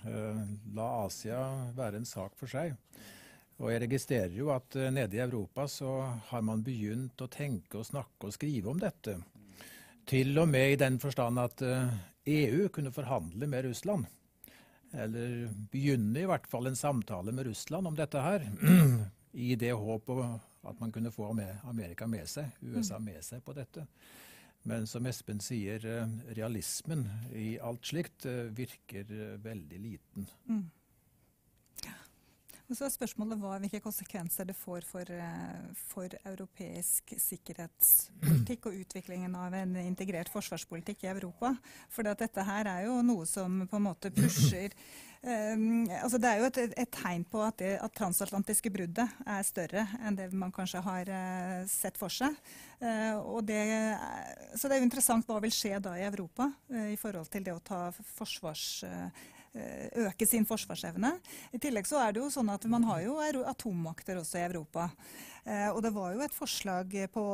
Eh, la Asia være en sak for seg. Og jeg registrerer jo at nede i Europa så har man begynt å tenke og snakke og skrive om dette. Til og med i den forstand at EU e kunne forhandle med Russland eller begynne i hvert fall en samtale med Russland om dette her, i det håp at man kunne få Amerika med seg, USA mm. med seg på dette. Men som Espen sier, eh, realismen i alt slikt eh, virker eh, veldig liten. Mm. Og så er spørsmålet hva, hvilke konsekvenser det får for, eh, for, europeisk sikkerhetspolitikk og utviklingen av en integrert forsvarspolitikk i Europa. For dette her er jo noe som på en måte pusher um, altså Det er jo et, et tegn på at det at transatlantiske bruddet er større enn det man kanskje har uh, sett for seg. Uh, det, så det er jo interessant hva vil skje da i Europa uh, i forhold til det å ta forsvars øke sin forsvarsevne. I tillegg så er det jo sånn at man har jo atommakter også i Europa. Eh, og det var jo et forslag på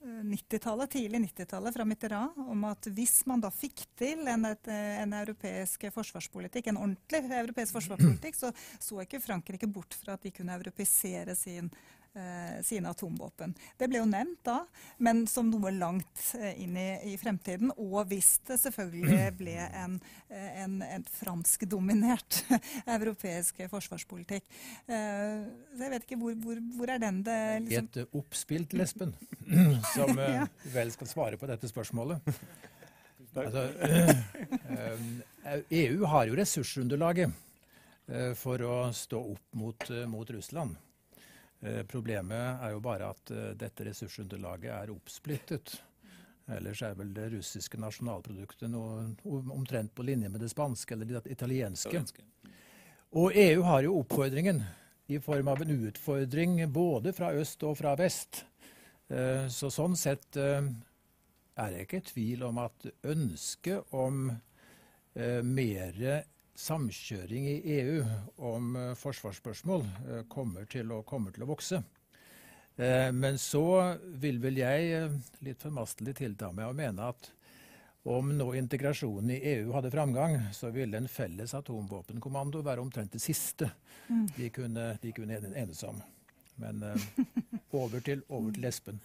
90-tallet, tidlig 90-tallet fra Mitterrand om at hvis man da fikk til en, et, en, europeisk forsvarspolitikk, en ordentlig europeisk forsvarspolitikk, så så ikke Frankrike bort fra at de kunne europeisere sin eh, sine atomvåpen. Det ble jo nevnt da, men som noe langt eh, inn i, i, fremtiden. Og hvis det selvfølgelig ble en, eh, en, en franskdominert europeisk forsvarspolitikk. Eh, så jeg vet ikke hvor, hvor, hvor er den det liksom Et oppspilt lesben som eh, vel skal svare på dette spørsmålet. Altså, EU har jo ressursunderlaget for å stå opp mot, mot Russland. Eh, problemet er jo bare at eh, dette ressursunderlaget er oppsplittet. Ellers er vel det russiske nasjonalproduktet noe omtrent på linje med det spanske eller det italienske. Og EU har jo oppfordringen i form av en utfordring både fra øst og fra vest. Eh, så sånn sett er det ikke tvil om at ønsket om mer samkjøring i EU om eh, forsvarsspørsmål eh, kommer til, å, kommer til å vokse. Eh, men så vil vel jeg litt formastelig tilta meg å mene at om nå integrasjonen i EU hadde framgang, så ville en felles atomvåpenkommando være omtrent det siste mm. de kunne, de kunne enes om. Men over til, over til Espen.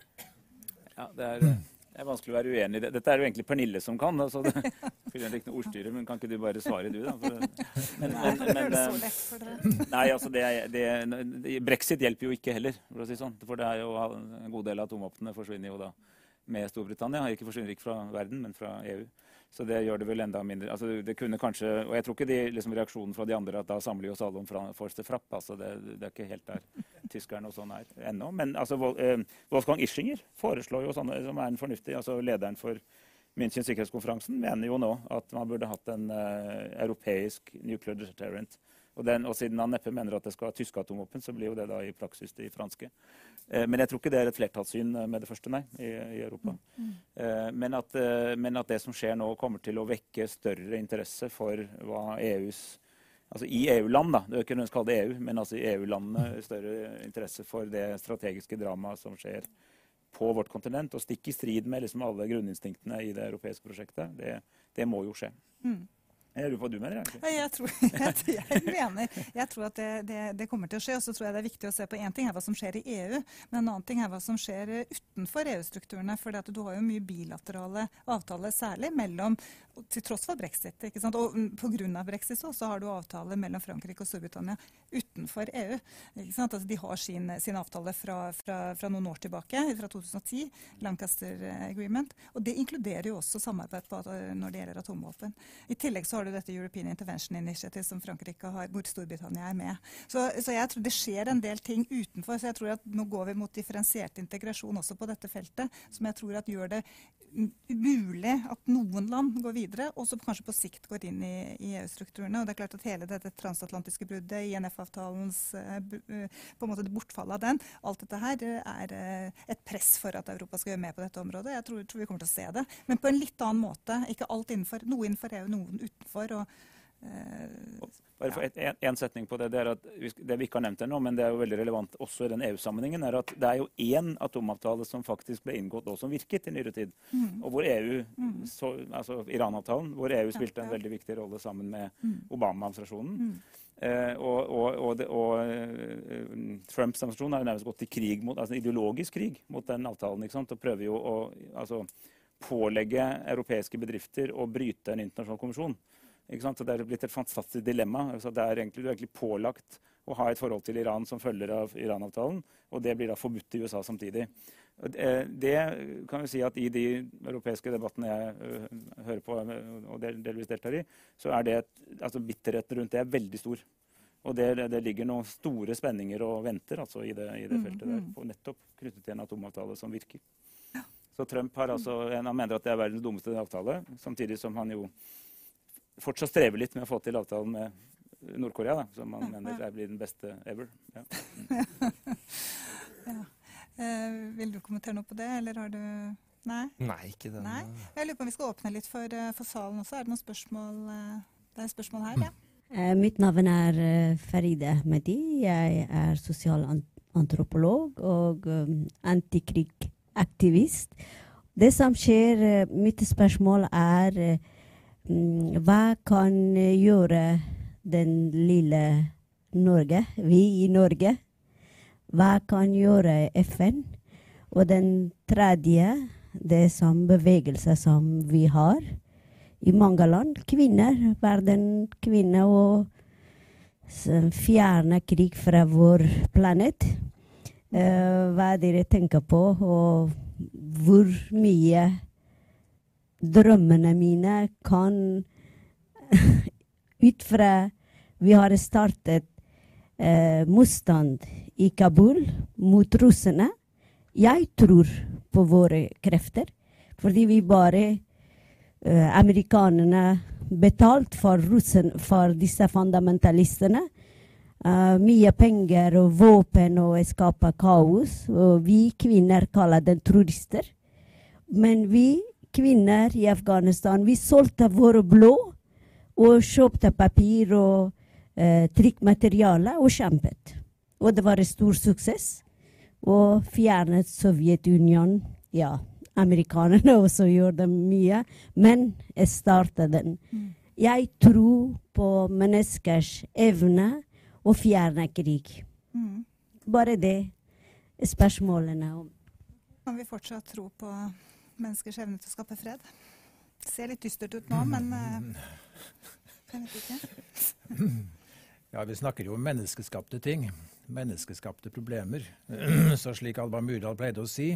Ja, det er... Det er vanskelig å være uenig i det. Dette er jo egentlig Pernille som kan. Altså det, det ikke noe ordstyre, men Kan ikke du bare svare, du, da? For, men, men, men, nei, altså det, det, Brexit hjelper jo ikke heller, for å si sånn. For det er jo en god del av atomvåpnene forsvinner jo da med Storbritannia. Ikke forsvinner ikke fra verden, men fra EU. Så det gjør det vel enda mindre altså det kunne kanskje, Og jeg tror ikke de, liksom, reaksjonen fra de andre at da samler vi oss alle om Forster Frapp. altså det, det, er ikke helt der tyskerne og sånn er ennå. Men altså, eh, Wolfgang Ischinger foreslår jo sånne som er en fornuftig altså Lederen for München sikkerhetskonferansen mener jo nå at man burde hatt en uh, europeisk nuclear deterrent. Og, den, og, siden han neppe mener at det skal ha tyske atomvåpen, så blir jo det da i praksis de franske. Eh, men jeg tror ikke det er et flertallssyn eh, med det første, nei, i, i Europa. Mm. Eh, men, at, eh, men, at, det som skjer nå, kommer til å vekke større interesse for hva EUs Altså i EU-land, da. Det er ikke nødvendigvis kalle det EU, men altså i EU-landene større interesse for det strategiske dramaet som skjer på vårt kontinent. Og stikk i strid med liksom alle grunninstinktene i det europeiske prosjektet. Det, det må jo skje. Mm. Jeg lurer på hva du mener? egentlig. Jeg tror, jeg, jeg mener, jeg tror at det, det, det, kommer til å skje. Og så tror jeg det er viktig å se på én ting er hva som skjer i EU, men en annen ting er hva som skjer utenfor EU-strukturene. For du har jo mye bilaterale avtaler, særlig mellom til tross for brexit. ikke sant? Og pga. brexit så, så har du avtaler mellom Frankrike og Storbritannia utenfor EU. ikke sant? Altså, de har sin, sin avtale fra, fra, fra, noen år tilbake, fra 2010, Lancaster Agreement. Og det inkluderer jo også samarbeid på, når det gjelder atomvåpen. I tillegg så har du dette European Intervention Initiative som Frankrike har, hvor Storbritannia er med. Så, så, jeg tror det skjer en del ting utenfor. Så jeg tror at nå går vi mot differensiert integrasjon også på dette feltet, som jeg tror at gjør det mulig at noen land går videre, og så kanskje på sikt går inn i, i EU-strukturene. Og det er klart at hele dette transatlantiske bruddet, INF-avtalens eh, eh, på en måte bortfallet av den, alt dette her er eh, et press for at Europa skal gjøre mer på dette området. Jeg tror, tror, vi kommer til å se det. Men på en litt annen måte. Ikke alt innenfor, noe innenfor EU, noen utenfor. Og bare for en setning på det. Det, er at, det vi ikke har nevnt ennå, men det er jo veldig relevant også i den EU-sammenhengen, er at det er jo én atomavtale som faktisk ble inngått og som virket i nyere tid. Mm. Og hvor EU, mm. så, altså Iran-avtalen, hvor EU spilte en veldig viktig rolle sammen med mm. Obama-administrasjonen. Mm. Eh, og, og, og, og uh, Trumps administrasjon har jo nærmest gått til krig mot, altså ideologisk krig mot den avtalen. ikke sant? Og prøver jo å altså, pålegge europeiske bedrifter å bryte en internasjonal konvensjon. Så Det er blitt et fantastisk dilemma. Altså er egentlig, du er egentlig pålagt å ha et forhold til Iran som følger av Iran-avtalen, og det blir da forbudt i USA samtidig. Det kan vi si at I de europeiske debattene jeg øh, hører på og delvis deltar i, så er det altså bitterheten rundt det er veldig stor. Og det, det, ligger noen store spenninger og venter altså, i, det, i det, mm, feltet der, mm. på, nettopp knyttet til en atomavtale som virker. Så Trump har altså, han mener at det er verdens dummeste avtale, samtidig som han jo fortsatt strever litt med å få til avtalen med Nord-Korea, som man mener er blir den beste ever. Ja. ja. Eh, vil du kommentere noe på det, eller har du Nei? Nei, ikke den. Nei. Jeg lurer på om vi skal åpne litt for, eh, for salen også. Er det noen spørsmål? Eh, det er spørsmål her, ja. Eh, mitt navn er Faride Ahmedi. Jeg er sosialantropolog og um, antikrigaktivist. Det som skjer, eh, mitt spørsmål er eh, hva kan gjøre den lille Norge, vi i Norge? Hva kan gjøre FN? Og den tredje, det som bevegelse som vi har i mange land. Kvinner, verden kvinner, og fjerne krig fra vår planet. Uh, hva dere tenker på, og hvor mye drømmene mine kan Ut fra vi har startet eh, motstand i Kabul mot russerne. Jeg tror på våre krefter, fordi vi bare eh, Amerikanerne betalt for, russen, for disse fundamentalistene. Uh, mye penger og våpen og skaper kaos. Og vi kvinner kaller dem turister. Men vi kvinner i Afghanistan vi solgte våre blå og kjøpte papir og eh, trykkmateriale og kjempet. Og det var en stor suksess. Og fjernet Sovjetunionen. Ja, amerikanerne også gjør det mye, men jeg startet den. Mm. Jeg tror på menneskers evne å fjerne krig. Mm. Bare det spørsmålene om. Kan vi fortsatt tro på menneskers evne til å skape fred? Det ser litt dystert ut nå, men uh, jeg vet ikke. Ja, vi snakker jo om menneskeskapte ting. Menneskeskapte problemer. Så slik Alba Myrdal pleide å si,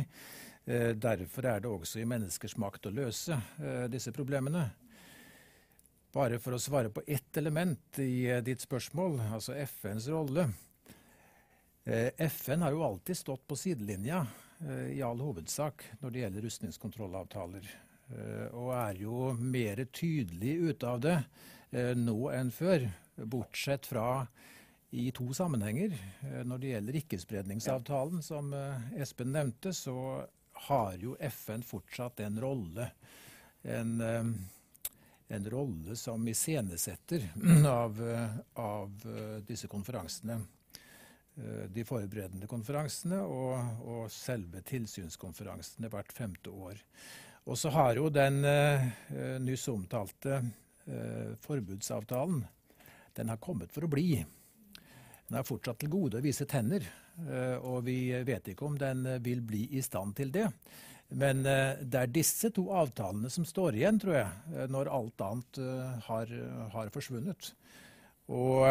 Eh, derfor er det også i menneskers makt å løse eh, disse problemene. Bare for å svare på ett element i eh, ditt spørsmål, altså FNs rolle. FN har jo alltid stått på sidelinja i all hovedsak når det gjelder rustningskontrollavtaler. Og er jo mer tydelig ute av det nå enn før, bortsett fra i to sammenhenger. Når det gjelder ikkespredningsavtalen, som Espen nevnte, så har jo FN fortsatt en rolle. En, eh, en rolle som iscenesetter av, av eh, disse konferansene. Eh, de forberedende konferansene og, og, selve tilsynskonferansene hvert femte år. Og så har jo den eh, nyss omtalte eh, forbudsavtalen den har kommet for å bli. Den har fortsatt til gode å vise tenner. Eh, og vi vet ikke om den eh, vil bli i stand til det. Men eh, det er disse to avtalene som står igjen, tror jeg, når alt annet har, har forsvunnet. Og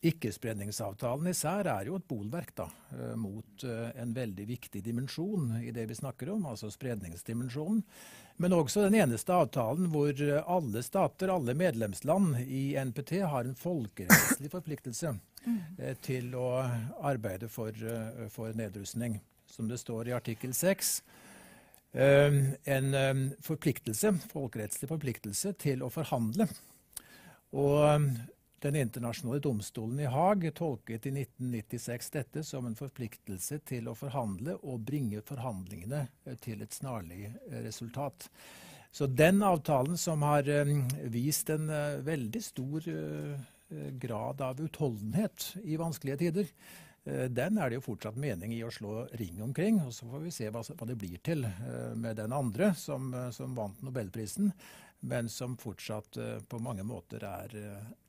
Ikkespredningsavtalen især er jo et bolverk da, mot en veldig viktig dimensjon i det vi snakker om, altså spredningsdimensjonen. Men også den eneste avtalen hvor alle stater, alle medlemsland i NPT har en folkerettslig forpliktelse Eh, til å arbeide for, eh, for, nedrustning. Som det står i artikkel 6. Eh, en forpliktelse, folkerettslig forpliktelse til å forhandle. Og den internasjonale domstolen i Haag tolket i 1996 dette som en forpliktelse til å forhandle og bringe forhandlingene til et snarlig resultat. Så den avtalen som har vist en veldig stor Eh, grad av utholdenhet i vanskelige tider, eh, den er det jo fortsatt mening i å slå ring omkring. og Så får vi se hva, det blir til eh, med den andre som, som vant nobelprisen, men som fortsatt på mange måter er,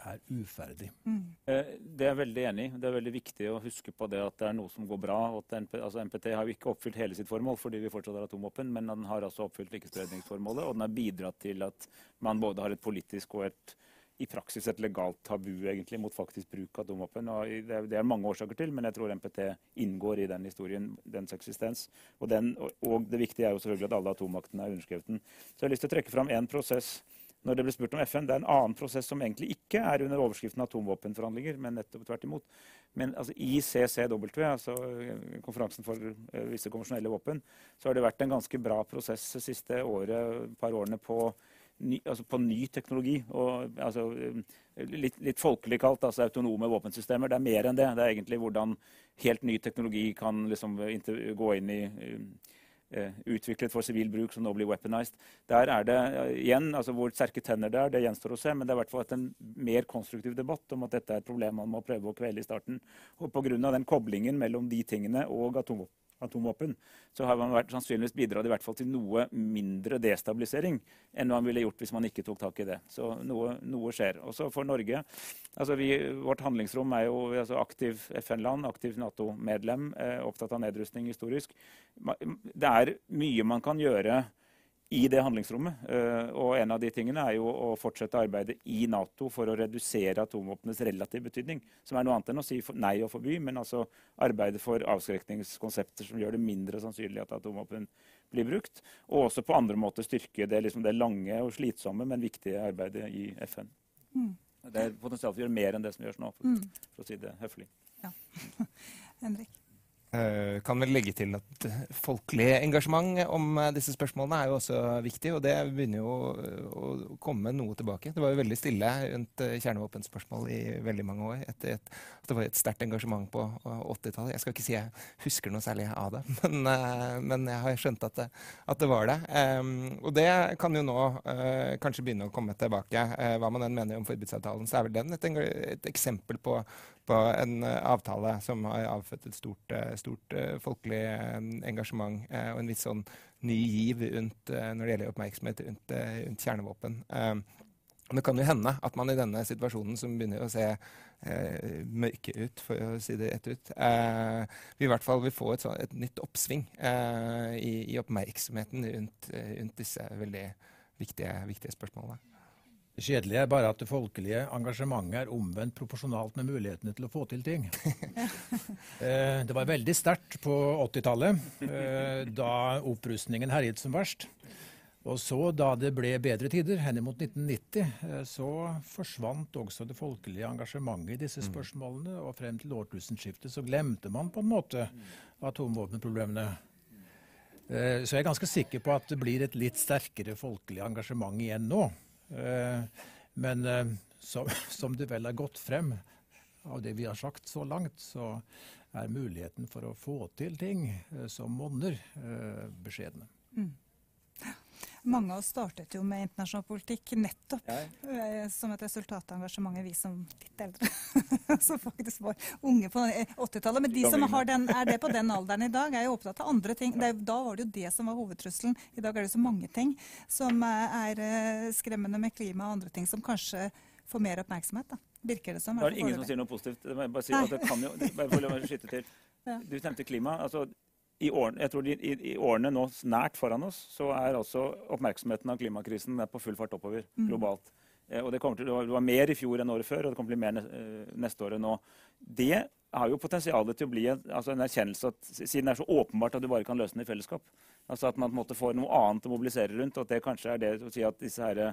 er uferdig. Mm. Det er jeg veldig enig i. Det er veldig viktig å huske på det at det er noe som går bra. NP, altså NPT har jo ikke oppfylt hele sitt formål fordi vi fortsatt har atomvåpen, men den har altså oppfylt ikkespredningsformålet, og den har bidratt til at man både har et politisk og et i praksis et legalt tabu egentlig mot faktisk bruk av atomvåpen. Det, det er mange årsaker til, men jeg tror NPT inngår i den historien, dens eksistens. Og, den, og det viktige er jo selvfølgelig at alle atommaktene er underskrevet den. Så jeg har lyst til å trekke fram én prosess når det ble spurt om FN. Det er en annen prosess som egentlig ikke er under overskriften atomvåpenforhandlinger, men nettopp tvert imot. Men altså, CCW, altså konferansen for uh, visse konvensjonelle våpen, så har det vært en ganske bra prosess det siste året, par årene på ny, altså på ny teknologi. Og, altså, litt, litt, folkelig kalt altså autonome våpensystemer. Det er mer enn det. Det er egentlig hvordan helt ny teknologi kan liksom, gå inn i uh, utviklet for sivil bruk, som nå blir weaponized. Der er det igjen, altså Hvor sterke tenner det er, det gjenstår å se. Men det er hvert en mer konstruktiv debatt om at dette er et problem man må prøve å kvele i starten. Og Pga. den koblingen mellom de tingene og atomvåpen atomvåpen, så har man vært, sannsynligvis bidratt i hvert fall til noe mindre destabilisering enn man ville gjort hvis man ikke tok tak i det. Så noe, noe skjer. Også for Norge. Altså vi, vårt handlingsrom er jo altså aktiv FN-land, aktiv Nato-medlem, eh, opptatt av nedrustning historisk. Det er mye man kan gjøre i det handlingsrommet. Eh, og en av de tingene er jo å fortsette arbeidet i Nato for å redusere atomvåpnenes relative betydning. Som er noe annet enn å si nei og forby, men altså arbeide for avskrekningskonsepter som gjør det mindre sannsynlig at atomvåpen blir brukt. Og også på andre måter styrke det, liksom det lange og slitsomme, men viktige arbeidet i FN. Mm. Det er potensial for å gjøre mer enn det som gjøres nå, for, mm. for å si det høflig. Ja. Henrik? Uh, kan vel legge til at folkelig engasjement om uh, disse spørsmålene er jo også viktig, og det begynner jo uh, å komme noe tilbake. Det var jo veldig stille rundt kjernevåpenspørsmål i veldig mange år. Etter et, det var et sterkt engasjement på 80-tallet. Jeg skal ikke si jeg husker noe særlig av det, men, men jeg har skjønt at det, at det var det. Og det kan jo nå kanskje begynne å komme tilbake. hva man enn mener om forbudsavtalen, så er vel den et, et eksempel på på en eh, avtale som har avfødt et stort, eh, stort eh, folkelig engasjement og en viss sånn ny giv rundt, når det gjelder oppmerksomhet rundt, rundt kjernevåpen. Det kan jo hende at man i denne situasjonen, som begynner å se eh, mørke ut, for å si det rett ut, eh, vi i hvert fall vil få et, så, et nytt oppsving eh, i, i, oppmerksomheten rundt, rundt disse veldig viktige, viktige spørsmålene. Det kjedelige er bare at det folkelige engasjementet er omvendt proporsjonalt med mulighetene til å få til ting. Eh, det var veldig sterkt på 80-tallet, eh, da opprustningen herjet som verst. Og så, da det ble bedre tider, henimot 1990, eh, så forsvant også det folkelige engasjementet i disse mm. spørsmålene. Og frem til årtusenskiftet så glemte man på en måte atomvåpenproblemene. Så jeg er ganske sikker på at det blir et litt sterkere folkelig engasjement igjen nå. Eh, men eh, som, som det vel er gått frem av det vi har sagt så langt, så er muligheten for å få til ting eh, som monner, beskjedne. Mm. Mange av oss startet jo med internasjonal politikk nettopp ja. Eh, som et resultat av engasjementet vi som litt eldre, som faktisk var unge på 80-tallet. Men de som den, er det på den alderen i dag, er jo opptatt av andre ting. Det, da var det jo det som var hovedtrusselen. I dag er det så mange ting som er eh, skremmende med klima og andre ting som kanskje får mer oppmerksomhet. da. Virker det som. Det er ingen som sier noe positivt. Det må jeg bare si at det kan jo, skyte til. Du nevnte klima. altså i årene, jeg tror de, i, i, årene nå nært foran oss, så er altså oppmerksomheten av klimakrisen på full fart oppover mm. globalt. Eh, og det, til, det, var, det, var, mer i fjor enn året før, og det kommer til å bli mer neste neste året nå. Det har jo potensialet til å bli en, altså en erkjennelse at siden det er så åpenbart at du bare kan løse den i fellesskap. Altså At man på en måte får noe annet å mobilisere rundt. og at det kanskje er det å si at disse her,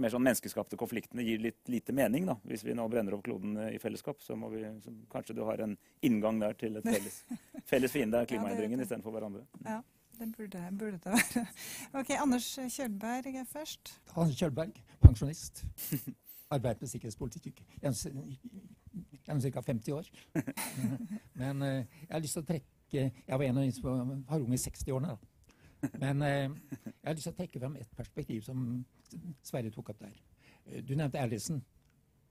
mer sånn menneskeskapte konfliktene gir litt lite mening. da. Hvis vi nå brenner opp kloden i fellesskap, så må vi, så kanskje du har en inngang der til et felles, felles fiende av klimaendringen ja, istedenfor hverandre. Ja, det burde, burde, det være. Ok, Anders Kjølberg er først. Anders Kjølberg, pensjonist. Arbeidet med sikkerhetspolitikk gjennom ca. 50 år. Men uh, jeg har lyst til å trekke Jeg var en av de som var unge i 60-årene. da. Men eh, jeg har lyst til å trekke frem et perspektiv som Sverre tok opp der. Eh, du nevnte Erlisen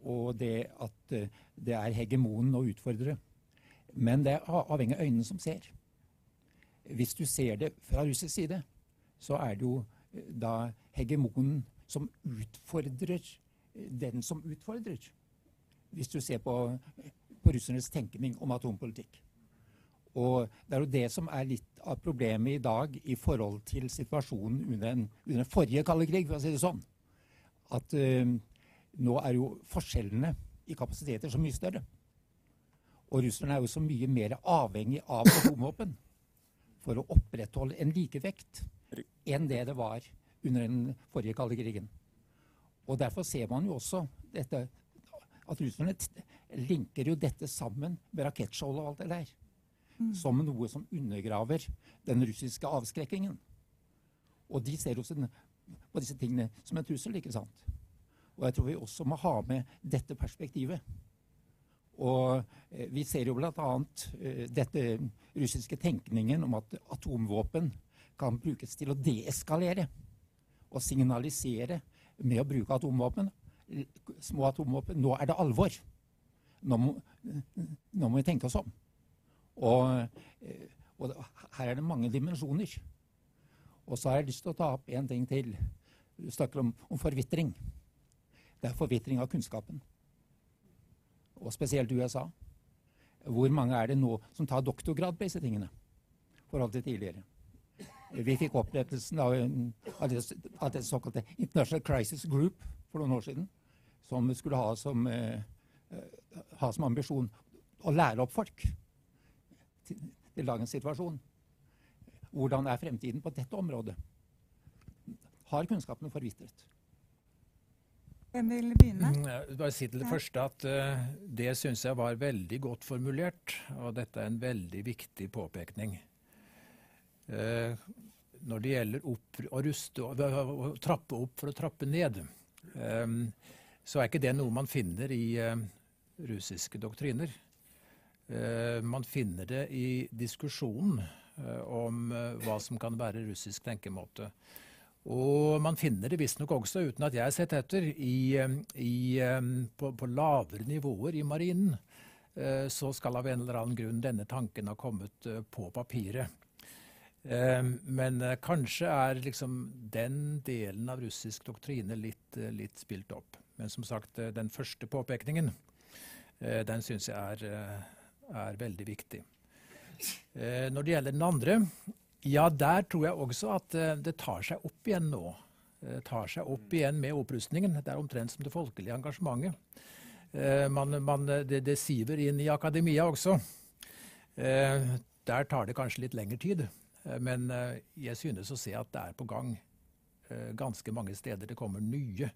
og det at eh, det er hegemonen å utfordre. Men det er avhengig av øynene som ser. Hvis du ser det fra russisk side, så er det jo eh, da hegemonen som utfordrer den som utfordrer. Hvis du ser på, på russernes tenkning om atompolitikk. Og det er jo det som er litt av problemet i dag i forhold til situasjonen under den, under forrige kalde krig, for å si det sånn. At uh, nå er jo forskjellene i kapasiteter så mye større. Og russerne er jo så mye mer avhengig av atomvåpen for å opprettholde en likevekt enn det det var under den forrige kalde krigen. Og derfor ser man jo også dette, at russerne linker jo dette sammen med rakettskjold og alt det der mm. som noe som undergraver den russiske avskrekkingen. Og de ser også på disse tingene som en trussel, ikke sant? Og jeg tror vi også må ha med dette perspektivet. Og eh, vi ser jo bl.a. Eh, dette russiske tenkningen om at atomvåpen kan brukes til å deeskalere og signalisere med å bruke atomvåpen. Små atomvåpen. Nå er det alvor. Nå må, nå må vi tenke oss om. Og, eh, Og her er det mange dimensjoner. Og så har jeg lyst til å ta opp en ting til. Du snakker om, om forvitring. Det er forvitring av kunnskapen. Og spesielt USA. Hvor mange er det nå som tar doktorgrad på disse tingene? forhold til tidligere. Vi fikk opprettelsen av, av, det, av, det, såkalte International Crisis Group for noen år siden. Som skulle ha som, eh, ha som ambisjon å lære opp folk til, til dagens situasjon. Hvordan er fremtiden på dette området? Har kunnskapene forvitret? Hvem vil begynne? Mm, bare si til det ja. første at uh, det syns jeg var veldig godt formulert. Og dette er en veldig viktig påpekning. Uh, når det gjelder opp, å ruste og uh, trappe opp for å trappe ned, um, så er ikke det noe man finner i uh, russiske doktriner. Man finner det i diskusjonen om hva som kan være russisk tenkemåte. Og man finner det visstnok også, uten at jeg har sett etter, i, i, på, på, lavere nivåer i marinen. Eh, så skal av en eller annen grunn denne tanken ha kommet eh, på papiret. Eh, men kanskje er liksom den delen av russisk doktrine litt, litt spilt opp. Men som sagt, den første påpekningen, den syns jeg er, er veldig viktig. Når det gjelder den andre, ja, der tror jeg også at uh, det tar seg opp igjen nå. Det tar seg opp igjen med opprustningen. Det er omtrent som det folkelige engasjementet. Man, man, det, det, siver inn i akademia også. der tar det kanskje litt lengre tid. men jeg synes å se at det er på gang ganske mange steder. Det kommer nye,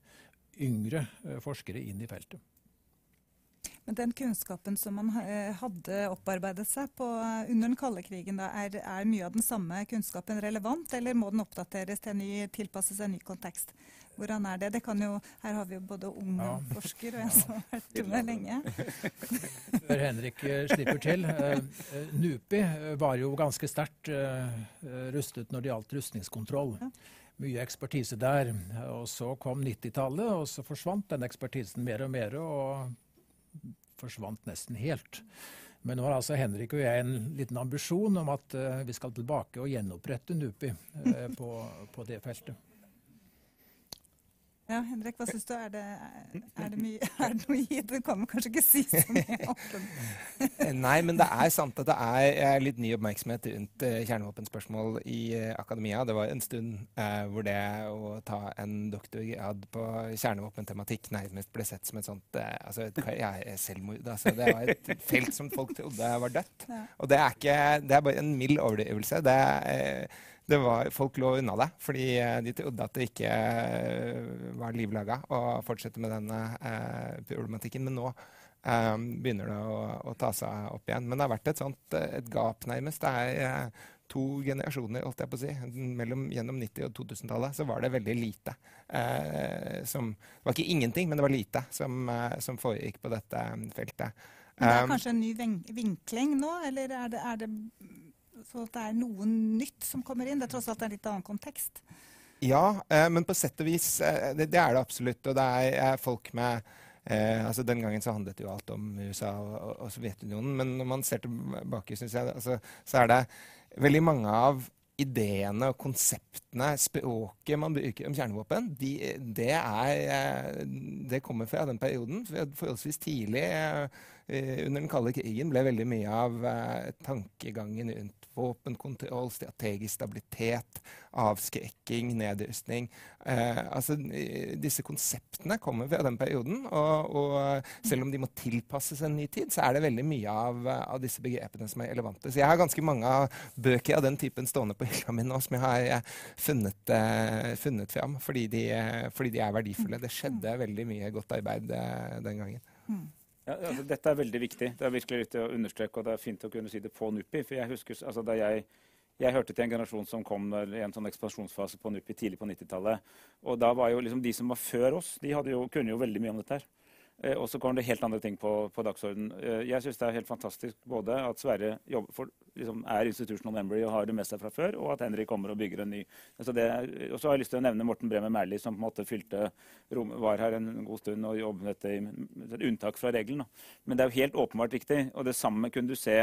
yngre forskere inn i feltet. Men den kunnskapen som man eh, hadde opparbeidet seg på, under den kalde krigen, da, er, er, mye av den samme kunnskapen relevant, eller må den oppdateres til en ny, tilpasses en ny kontekst? Hvordan er det? det kan jo, her har vi jo både ung ja. forsker og en som har vært med lenge. Før Henrik eh, slipper til. NUPI var jo ganske sterkt rustet når det gjaldt rustningskontroll. Ja. Mye ekspertise der. Og så kom 90-tallet, og så forsvant den ekspertisen mer og mer. og forsvant nesten helt. Men nå har altså Henrik og jeg en liten ambisjon om at uh, vi skal tilbake og gjenopprette NUPI uh, på, på, det feltet. Ja, Henrik, hva syns du? Er det, er det, mye, er det noe i Du kan kanskje ikke si så mye om det? Nei, men det er sant at det er litt ny oppmerksomhet rundt uh, kjernevåpenspørsmål i uh, akademia. Det var en stund uh, hvor det å ta en doktorgrad på kjernevåpentematikk nærmest ble sett som et sånt altså et, ja, selvmord. Altså, det var et felt som folk trodde var dødt. Ja. Og det er, ikke, det er bare en mild overdrivelse. Det er var, folk lå unna det, fordi eh, de trodde at det ikke eh, var livlaga å fortsette med denne eh, problematikken. Men nå eh, begynner det å, å, ta seg opp igjen. Men det har vært et sånt et gap, nærmest. Det er eh, to generasjoner, holdt jeg på å si. Mellom, gjennom 90- og 2000-tallet så var det veldig lite. Eh, som, det var ikke ingenting, men det var lite som, som foregikk på dette feltet. Men det er kanskje en ny vinkling nå, eller er det, er det så det er noe nytt som kommer inn. Det er tross alt en litt annen kontekst. Ja, eh, men på sett og vis eh, det, det, er det absolutt. Og det er, er folk med eh, altså Den gangen så handlet det jo alt om USA og, og, og Sovjetunionen. Men når man ser tilbake, syns jeg, altså, så er det veldig mange av ideene og konseptene, språket man bruker om kjernevåpen, de, det, er, eh, det kommer fra den perioden. Forholdsvis tidlig eh, under den kalde krigen ble veldig mye av eh, tankegangen rundt våpenkontroll, strategisk stabilitet, avskrekking, nedrustning. Eh, altså, disse konseptene kommer fra den perioden. Og, og, selv om de må tilpasses en ny tid, så er det veldig mye av, av disse begrepene som er relevante. Så jeg har ganske mange bøker av den typen stående på hylla mi nå som jeg har eh, funnet, eh, funnet fram fordi de, fordi de, er verdifulle. Det skjedde veldig mye godt arbeid eh, den gangen. Ja, altså, dette er veldig viktig. Det er virkelig litt å understreke, og det er fint å kunne si det på NUPI. For jeg husker, altså, da jeg, jeg hørte til en generasjon som kom i en sånn ekspansjonsfase på NUPI tidlig på 90-tallet. Og da var jo liksom de som var før oss, de jo, kunne jo veldig mye om dette her. Eh, og så kommer det helt andre ting på, på dagsordenen. Eh, jeg syns det er helt fantastisk både at Sverre for, liksom, er institutional memory og har det med seg fra før, og at Henrik kommer og bygger en ny. Altså det, og så har jeg lyst til å nevne Morten Bremer Merli, som på en måte fylte rom, var her en god stund og jobbet dette et unntak fra regelen. Men det er jo helt åpenbart viktig. Og det samme kunne du se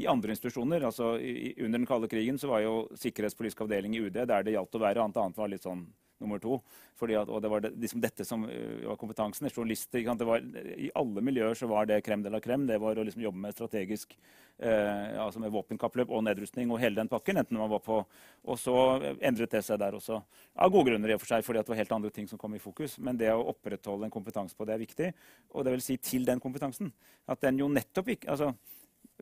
i andre institusjoner. altså i, Under den kalde krigen så var jo sikkerhetspolitisk avdeling i UD der det gjaldt å være. Annet annet var litt sånn nummer to. At, og det var det, liksom dette som uh, var kompetansen. Journalister. Var, I alle miljøer så var det krem de la krem. Det var å liksom jobbe med strategisk eh, altså med våpenkappløp og nedrustning og hele den pakken. enten man var på, Og så endret det seg der også. Av gode grunner, i og for seg, fordi det var helt andre ting som kom i fokus. Men det å opprettholde en kompetanse på det er viktig. Og det vil si til den kompetansen. At den jo nettopp ikke altså,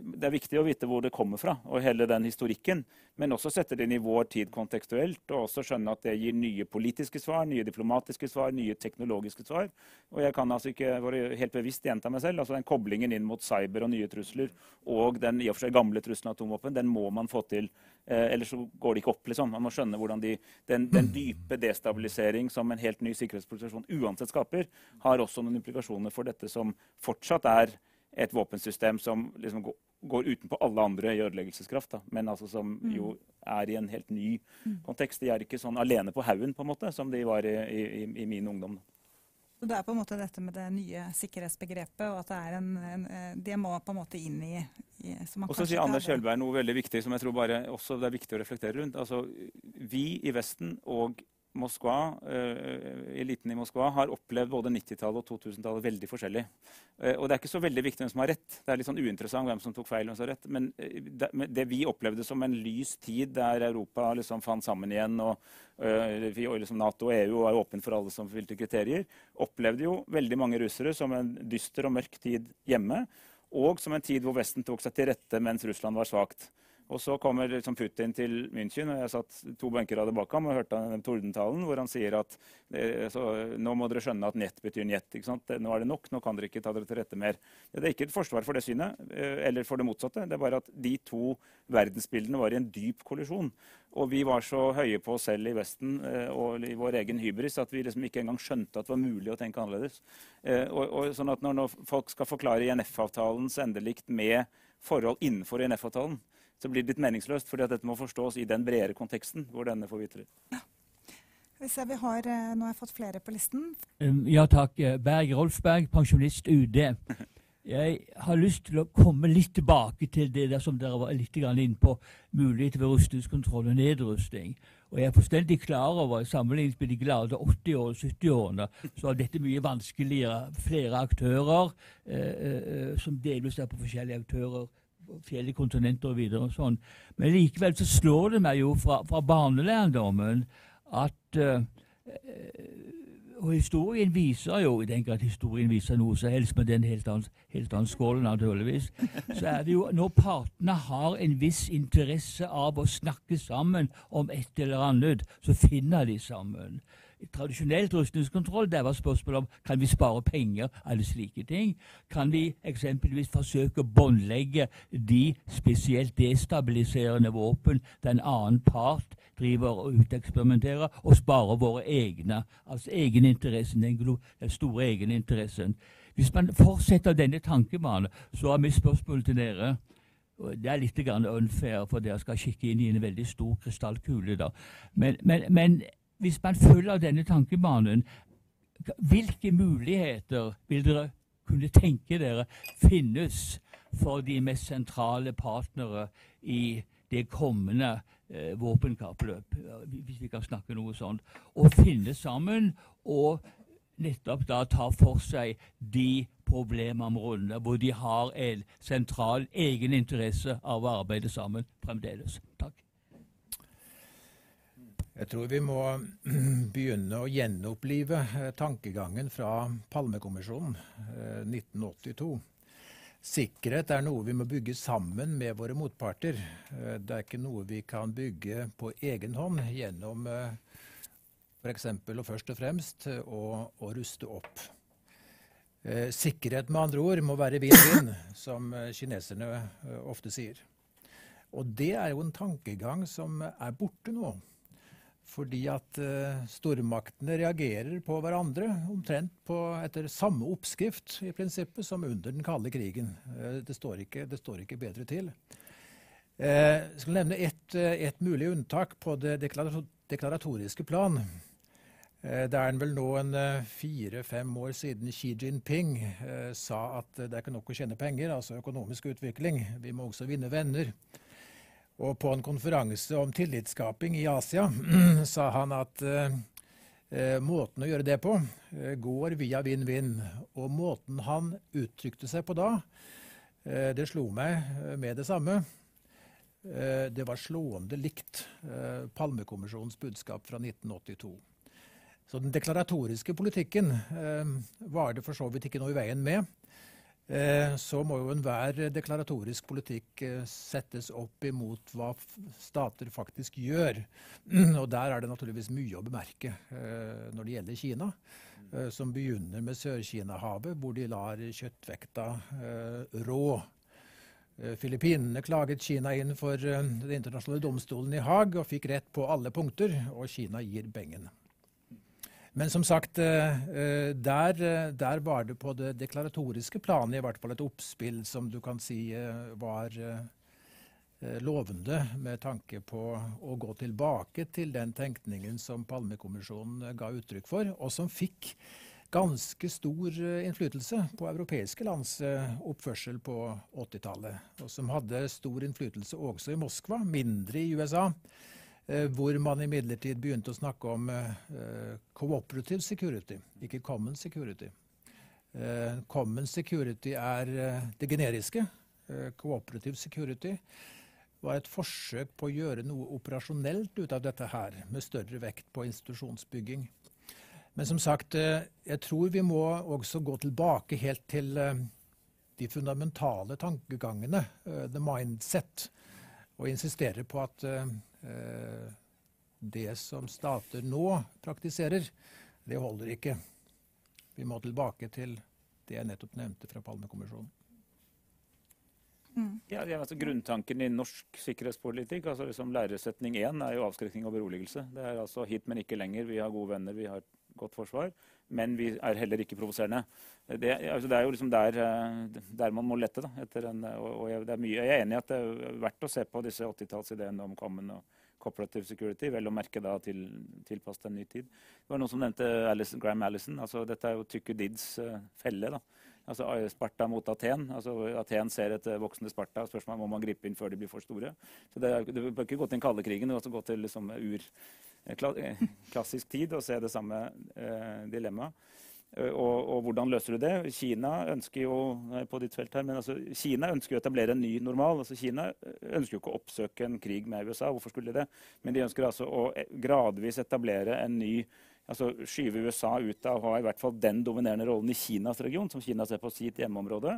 det er viktig å vite hvor det kommer fra, og hele den historikken. Men også sette det inn i vår tid kontekstuelt, og også skjønne at det gir nye politiske svar, nye diplomatiske svar, nye teknologiske svar. Og jeg kan altså ikke være helt bevisst gjenta meg selv. altså Den koblingen inn mot cyber og nye trusler og den i og for seg gamle trusselen atomvåpen, den må man få til. Eh, ellers så går det ikke opp. liksom. Man må skjønne hvordan de, den, den dype destabilisering som en helt ny sikkerhetsposisjon uansett skaper, har også noen implikasjoner for dette som fortsatt er et våpensystem som liksom går utenpå alle andre i ødeleggelseskraft, da, men altså som mm. jo er i en helt ny mm. kontekst. De er ikke sånn alene på haugen på en måte, som de var i, i, i min ungdom. Så Det er på en måte dette med det nye sikkerhetsbegrepet, og at det er en, en eh, det må på en måte inn i, i Og så sier Anders Kjølberg noe veldig viktig som jeg tror bare også det er viktig å reflektere rundt. Altså, Vi i Vesten og Moskva, uh, eliten i Moskva har opplevd både 90-tallet og 2000-tallet veldig forskjellig. Uh, og det er ikke så veldig viktig hvem som har rett. Det er litt sånn uinteressant hvem som tok feil. hvem som har rett. Men det, vi opplevde som en lys tid der Europa liksom fant sammen igjen, og, liksom Nato og EU var åpne for alle som fylte kriterier, opplevde jo veldig mange russere som en dyster og mørk tid hjemme. Og som en tid hvor Vesten tok seg til rette mens Russland var svakt. Og så kommer liksom Putin til München, og jeg satt to benker av det bak ham og hørte den tordentalen hvor han sier at eh, så, nå må dere skjønne at nett betyr njet. Nå er det nok, nå kan dere ikke ta dere til rette mer. Det er ikke et forsvar for det synet, eh, eller for det motsatte. Det er bare at de to verdensbildene var i en dyp kollisjon. Og vi var så høye på oss selv i Vesten eh, og i vår egen hybris at vi liksom ikke engang skjønte at det var mulig å tenke annerledes. Og, og sånn at når folk skal forklare INF-avtalens endelikt med forhold innenfor INF-avtalen, så blir det litt meningsløst, fordi at dette må forstås i den bredere konteksten hvor denne forvitrer. Ja. Vi ser vi har, eh, Nå har jeg fått flere på listen. Um, ja takk. Eh, Berg Rolfsberg, pensjonist UD. Jeg har lyst til å komme litt tilbake til det der som dere var litt inne på, mulighet ved rustningskontroll og nedrustning. Og jeg er fullstendig klar over, sammenlignet med de glade 80- og 70-årene, så er dette mye vanskeligere. Flere aktører, eh, eh, som delvis er på forskjellige aktører forskjellige kontinenter og videre og sånn. Men likevel så slår det meg jo fra, fra barnelærdommen at uh, og historien viser jo, i den grad historien viser noe som helst, men det er en helt annen, helt annen skål, naturligvis, så er det jo når partene har en viss interesse av å snakke sammen om et eller annet, så finner de sammen tradisjonelt rustningskontroll der var spørsmålet om kan vi spare penger, alle slike ting. Kan vi eksempelvis forsøke å båndlegge de spesielt destabiliserende våpen den annen part driver og uteksperimenterer, og spare våre egne, altså egeninteressen, den, den store egeninteressen. Hvis man fortsetter denne tankebanen, så er mitt spørsmål til dere det er litt unfair, for dere skal kikke inn i en veldig stor krystallkule. Men, men, men hvis man følger denne tankebanen, hvilke muligheter vil dere kunne tenke dere finnes for de mest sentrale partnere i det kommende eh, våpenkappløp, hvis vi kan snakke noe sånt, å finne sammen og nettopp da ta for seg de problemområdene hvor de har en sentral egeninteresse av å arbeide sammen fremdeles. Takk. Jeg tror vi må begynne å gjenopplive eh, tankegangen fra Palmekommisjonen 1982. Eh, Sikkerhet er noe vi må bygge sammen med våre motparter. Eh, det er ikke noe vi kan bygge på egen hånd gjennom f.eks. og først og fremst å, å ruste opp. Sikkerhet med andre ord må være vinn-vinn, som kineserne ofte sier. Og det er jo en tankegang som er borte nå. Fordi at uh, stormaktene reagerer på hverandre omtrent på, etter samme oppskrift i prinsippet som under den kalde krigen. Uh, det, står ikke, det, står ikke, bedre til. Uh, jeg skal nevne ett et mulig unntak på det deklaratoriske plan. Det er vel nå en fire-fem år siden Xi Jinping eh, sa at det er ikke nok å tjene penger, altså økonomisk utvikling. Vi må også vinne venner. Og på en konferanse om tillitsskaping i Asia sa han at eh, eh, måten å gjøre det på eh, går via vinn-vinn. Og måten han uttrykte seg på da, eh, det slo meg eh, med det samme. Eh, det var slående likt Palmekommisjonens budskap fra 1982. Så den deklaratoriske politikken var det for så vidt ikke noe i veien med. Eh, så må jo enhver deklaratorisk politikk eh, settes opp imot hva stater faktisk gjør. Og der er det naturligvis mye å bemerke eh, når det gjelder Kina. Som begynner med Sør-Kina-havet, hvor de lar kjøttvekta rå. Filippinene klaget Kina inn for Den internasjonale domstolen i Haag og fikk rett på alle punkter, og Kina gir bengen. Men som sagt, eh, eh, der, eh, der, var det på det deklaratoriske planet i hvert fall et oppspill som du kan si var lovende med tanke på å gå tilbake til den tenkningen som Palmekommisjonen ga uttrykk for, og som fikk ganske stor innflytelse på europeiske lands oppførsel på 80-tallet. Og som hadde stor innflytelse også i Moskva, mindre i USA. Eh, hvor man imidlertid begynte å snakke om eh, cooperative security, ikke common security. Eh, common security er det generiske. Cooperative security var et forsøk på å gjøre noe operasjonelt ut av dette her, med større vekt på institusjonsbygging. Men som sagt, jeg tror vi må også gå tilbake helt til de fundamentale tankegangene, the mindset, og insistere på at Eh, det som stater nå praktiserer, det holder ikke. Vi må tilbake til det jeg nettopp nevnte fra Palmekommisjonen. Mm. Ja, altså Grunntanken i norsk sikkerhetspolitikk, altså liksom læresetning én, er jo avskrekking og beroligelse. Det er altså hit, men ikke lenger. Vi har gode venner, vi har godt forsvar. Men vi er heller ikke provoserende. Det, altså det, er jo liksom der, eh, der, man må lette. En, og, og jeg, mye, jeg, er enig i at det er verdt å se på disse 80-tallsideene om Common og cooperative security, vel å merke da til, tilpasset en ny tid. Det var noen som nevnte Alice, Graham Allison. altså Dette er jo Tykkudids uh, felle. da. Altså Sparta mot Aten. altså Aten ser et voksende Sparta. Spørsmålet er om man gripe inn før de blir for store. Så Det, det bør ikke gå til den kalde krigen, men også gå til liksom, ur, klassisk tid å se det samme eh, dilemmaet. Eh, og, og, hvordan løser du det? Kina ønsker jo på ditt felt her, men altså, Kina ønsker jo å etablere en ny normal. Altså, Kina eh, ønsker jo ikke å oppsøke en krig med USA. Hvorfor skulle de det? Men de ønsker altså å eh, gradvis etablere en ny altså Skyve USA ut av å ha i hvert fall den dominerende rollen i Kinas region, som Kina ser på sitt hjemmeområde.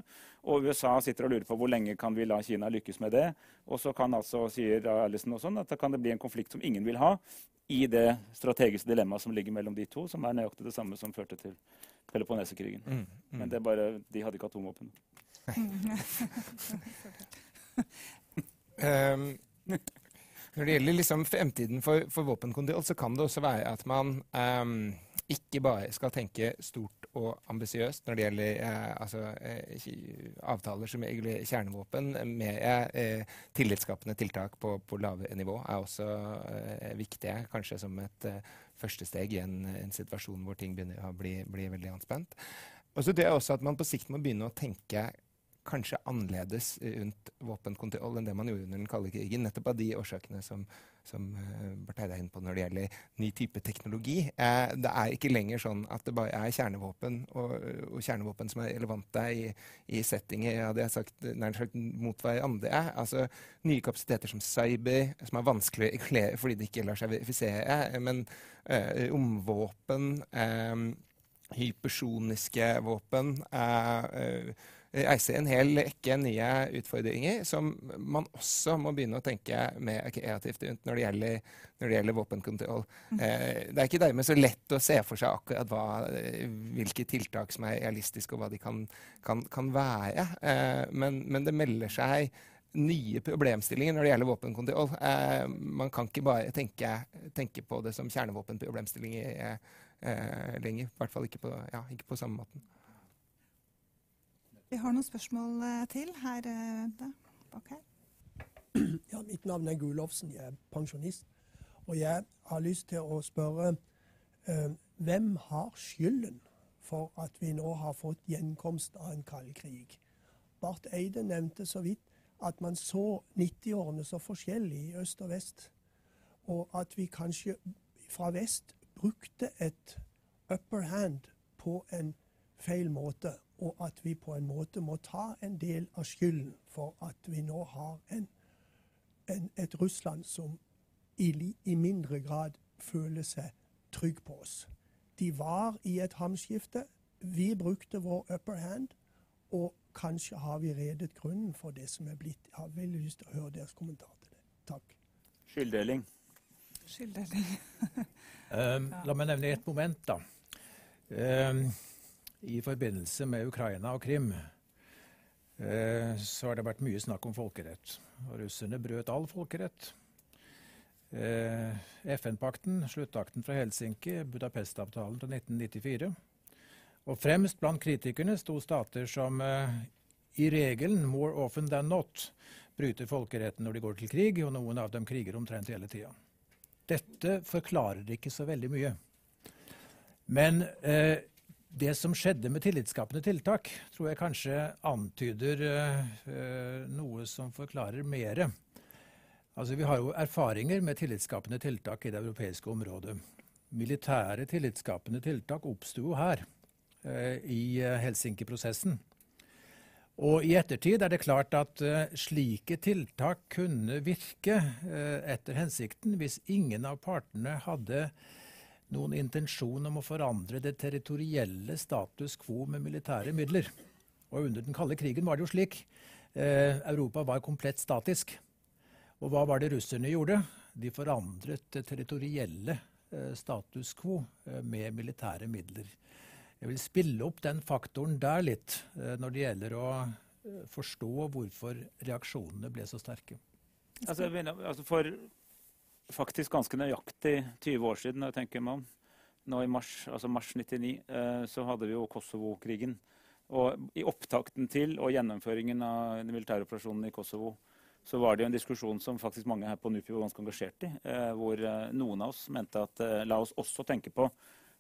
Og USA sitter og lurer på hvor lenge kan vi la Kina lykkes med det. Og så kan altså, sier Allison og sånn, at da kan det bli en konflikt som ingen vil ha, i det strategiske dilemmaet som ligger mellom de to, som er nøyaktig det samme som førte til Peloponnesekrigen. Mm, mm. Men det er bare, de hadde ikke atomvåpen. um, når det gjelder liksom fremtiden for, for, våpenkontroll, så kan det også være at man um, ikke bare skal tenke stort og ambisiøst når det gjelder eh, altså, eh, avtaler som regulerer kjernevåpen. Mer eh, tillitsskapende tiltak på, på lavere nivå er også eh, viktige, kanskje som et eh, første steg i en, en, situasjon hvor ting begynner å bli, bli veldig anspent. Og så det er også at man på sikt må begynne å tenke kanskje annerledes rundt våpenkontroll enn det man gjorde under den kalde krigen. Nettopp av de årsakene som, som Barth Eide er inne på når det gjelder ny type teknologi. Eh, det er ikke lenger sånn at det bare er kjernevåpen og, og kjernevåpen som er relevante i, i settinger ja, det er sagt, nær sagt mot hverandre. Altså nye kapasiteter som cyber, som er vanskelig fordi det ikke lar seg verifisere. Men uh, omvåpen, hypersoniske våpen uh, reiser en hel rekke nye utfordringer som man også må begynne å tenke mer kreativt rundt når det gjelder, når det gjelder våpenkontroll. Mm. Eh, det er ikke dermed så lett å se for seg akkurat hva, eh, hvilke tiltak som er realistiske, og hva de kan, kan, kan være. Eh, men, men, det melder seg nye problemstillinger når det gjelder våpenkontroll. Eh, man kan ikke bare tenke, tenke på det som kjernevåpenproblemstillinger eh, lenger. I hvert fall ikke på, ja, ikke på samme måten. Vi har noen spørsmål eh, til her eh, bak her. Ja, mitt navn er Gulovsen. Jeg er pensjonist. Og jeg har lyst til å spørre eh, hvem har skylden for at vi nå har fått gjenkomst av en kald krig? Barth Eide nevnte så vidt at man så 90-årene så forskjellig i øst og vest. Og at vi kanskje fra vest brukte et upper hand på en feil måte. Og at vi på en måte må ta en del av skylden for at vi nå har en, en, et Russland som i, i mindre grad føler seg trygg på oss. De var i et hamskifte. Vi brukte vår upper hand. Og kanskje har vi redet grunnen for det som er blitt. Jeg har veldig lyst til å høre deres kommentar til det. Takk. Skylddeling. Skylddeling. um, la meg nevne et moment, da. Um, I forbindelse med Ukraina og Krim uh, så har det vært mye snakk om folkerett. Og russerne brøt all folkerett. Uh, FN-pakten, sluttakten fra Helsinki, Budapest-avtalen fra 1994 og fremst blant kritikerne sto stater som uh, i regelen, more often than not, bryter folkeretten når de går til krig, og noen av dem kriger omtrent hele tida. Dette forklarer ikke så veldig mye. Men uh, det som skjedde med tillitsskapende tiltak, tror jeg kanskje antyder uh, noe som forklarer mere. Altså, vi har jo erfaringer med tillitsskapende tiltak i det europeiske området. Militære tillitsskapende tiltak oppsto jo her. Eh, i eh, Helsinki-prosessen. Og I ettertid er det klart at slike tiltak kunne virke etter hensikten hvis ingen av partene hadde noen intensjon om å forandre det territorielle status quo med militære midler. Og Under den kalde krigen var det jo slik. Eh, Europa var komplett statisk. Og hva var det russerne gjorde? De forandret det territorielle status quo med militære midler. Jeg vil spille opp den faktoren der litt, eh, når det gjelder å eh, forstå hvorfor reaksjonene ble så sterke. Altså, mener, altså for faktisk ganske nøyaktig 20 år siden, jeg tenker meg om, nå i mars, altså mars 99, eh, så hadde vi jo Kosovo-krigen. Og i opptakten til og gjennomføringen av den militære operasjonen i Kosovo så var det jo en diskusjon som faktisk mange her på NUPI var ganske engasjert i, hvor noen av oss mente at la oss også tenke på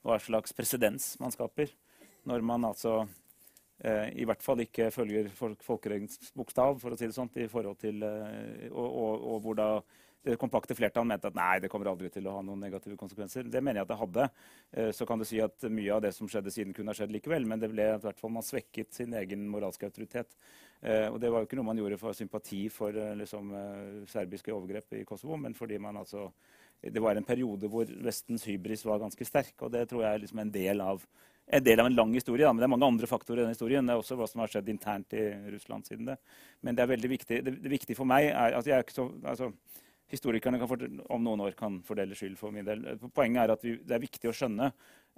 hva slags presedens man skaper når man altså eh, i hvert fall ikke følger folk, bokstav, for å si det sånt, i forhold til eh, og, og, og, hvor da det kompakte flertall mente at nei, det kommer aldri til å ha noen negative konsekvenser. Det mener jeg at det hadde. Eh, så kan du si at mye av det som skjedde siden, kunne ha skjedd likevel, men det ble i hvert fall man svekket sin egen moralske autoritet. Eh, og det var jo ikke noe man gjorde for sympati for eh, liksom, eh, serbiske overgrep i Kosovo, men fordi man altså det var en periode hvor Vestens hybris var ganske sterk. og Det tror jeg er liksom en del av en del av en lang historie. Da. Men det er mange andre faktorer i den historien. Det er også hva som har skjedd internt i Russland siden det. Men det er veldig viktig. Det, det viktige for meg er at jeg er ikke så altså, Historikerne kan om noen år kan fordele skyld for min del. Poenget er at vi, det er viktig å skjønne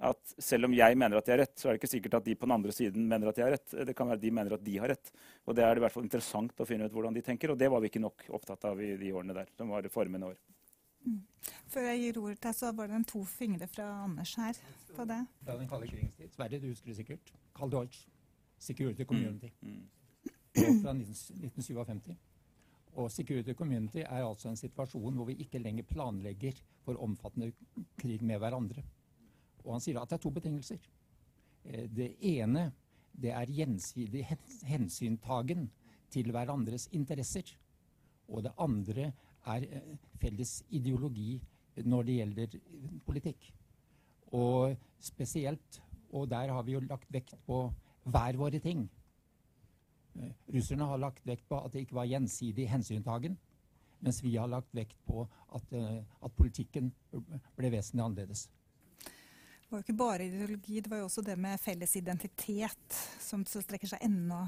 at selv om jeg mener at jeg har rett, så er det ikke sikkert at de på den andre siden mener at jeg har rett. Det kan være at de mener at de har rett. Og det er det i hvert fall interessant å finne ut hvordan de tenker. Og det var vi ikke nok opptatt av i de årene der. som var formende år. Mm. Før jeg gir ordet til, så var det en to fingre fra Anders her på det. Fra den kalde krigens tid. Sverre, du husker det sikkert. Karl Deutsch. Security Community. Mm. Mm. Fra 1957. Og Security Community er altså en situasjon hvor vi ikke lenger planlegger for omfattende krig med hverandre. Og han sier at det er to betingelser. Eh, det ene det er gjensidig hensyntagen til hverandres interesser. Og det andre er eh, felles ideologi når det gjelder politikk. Og spesielt, og der har vi jo lagt vekt på hver våre ting. Russerne har lagt vekt på at det ikke var gjensidig hensyntagen, mens vi har lagt vekt på at, eh, at politikken ble vesentlig annerledes. Det var jo ikke bare ideologi, det var jo også det med felles identitet, som strekker seg enda,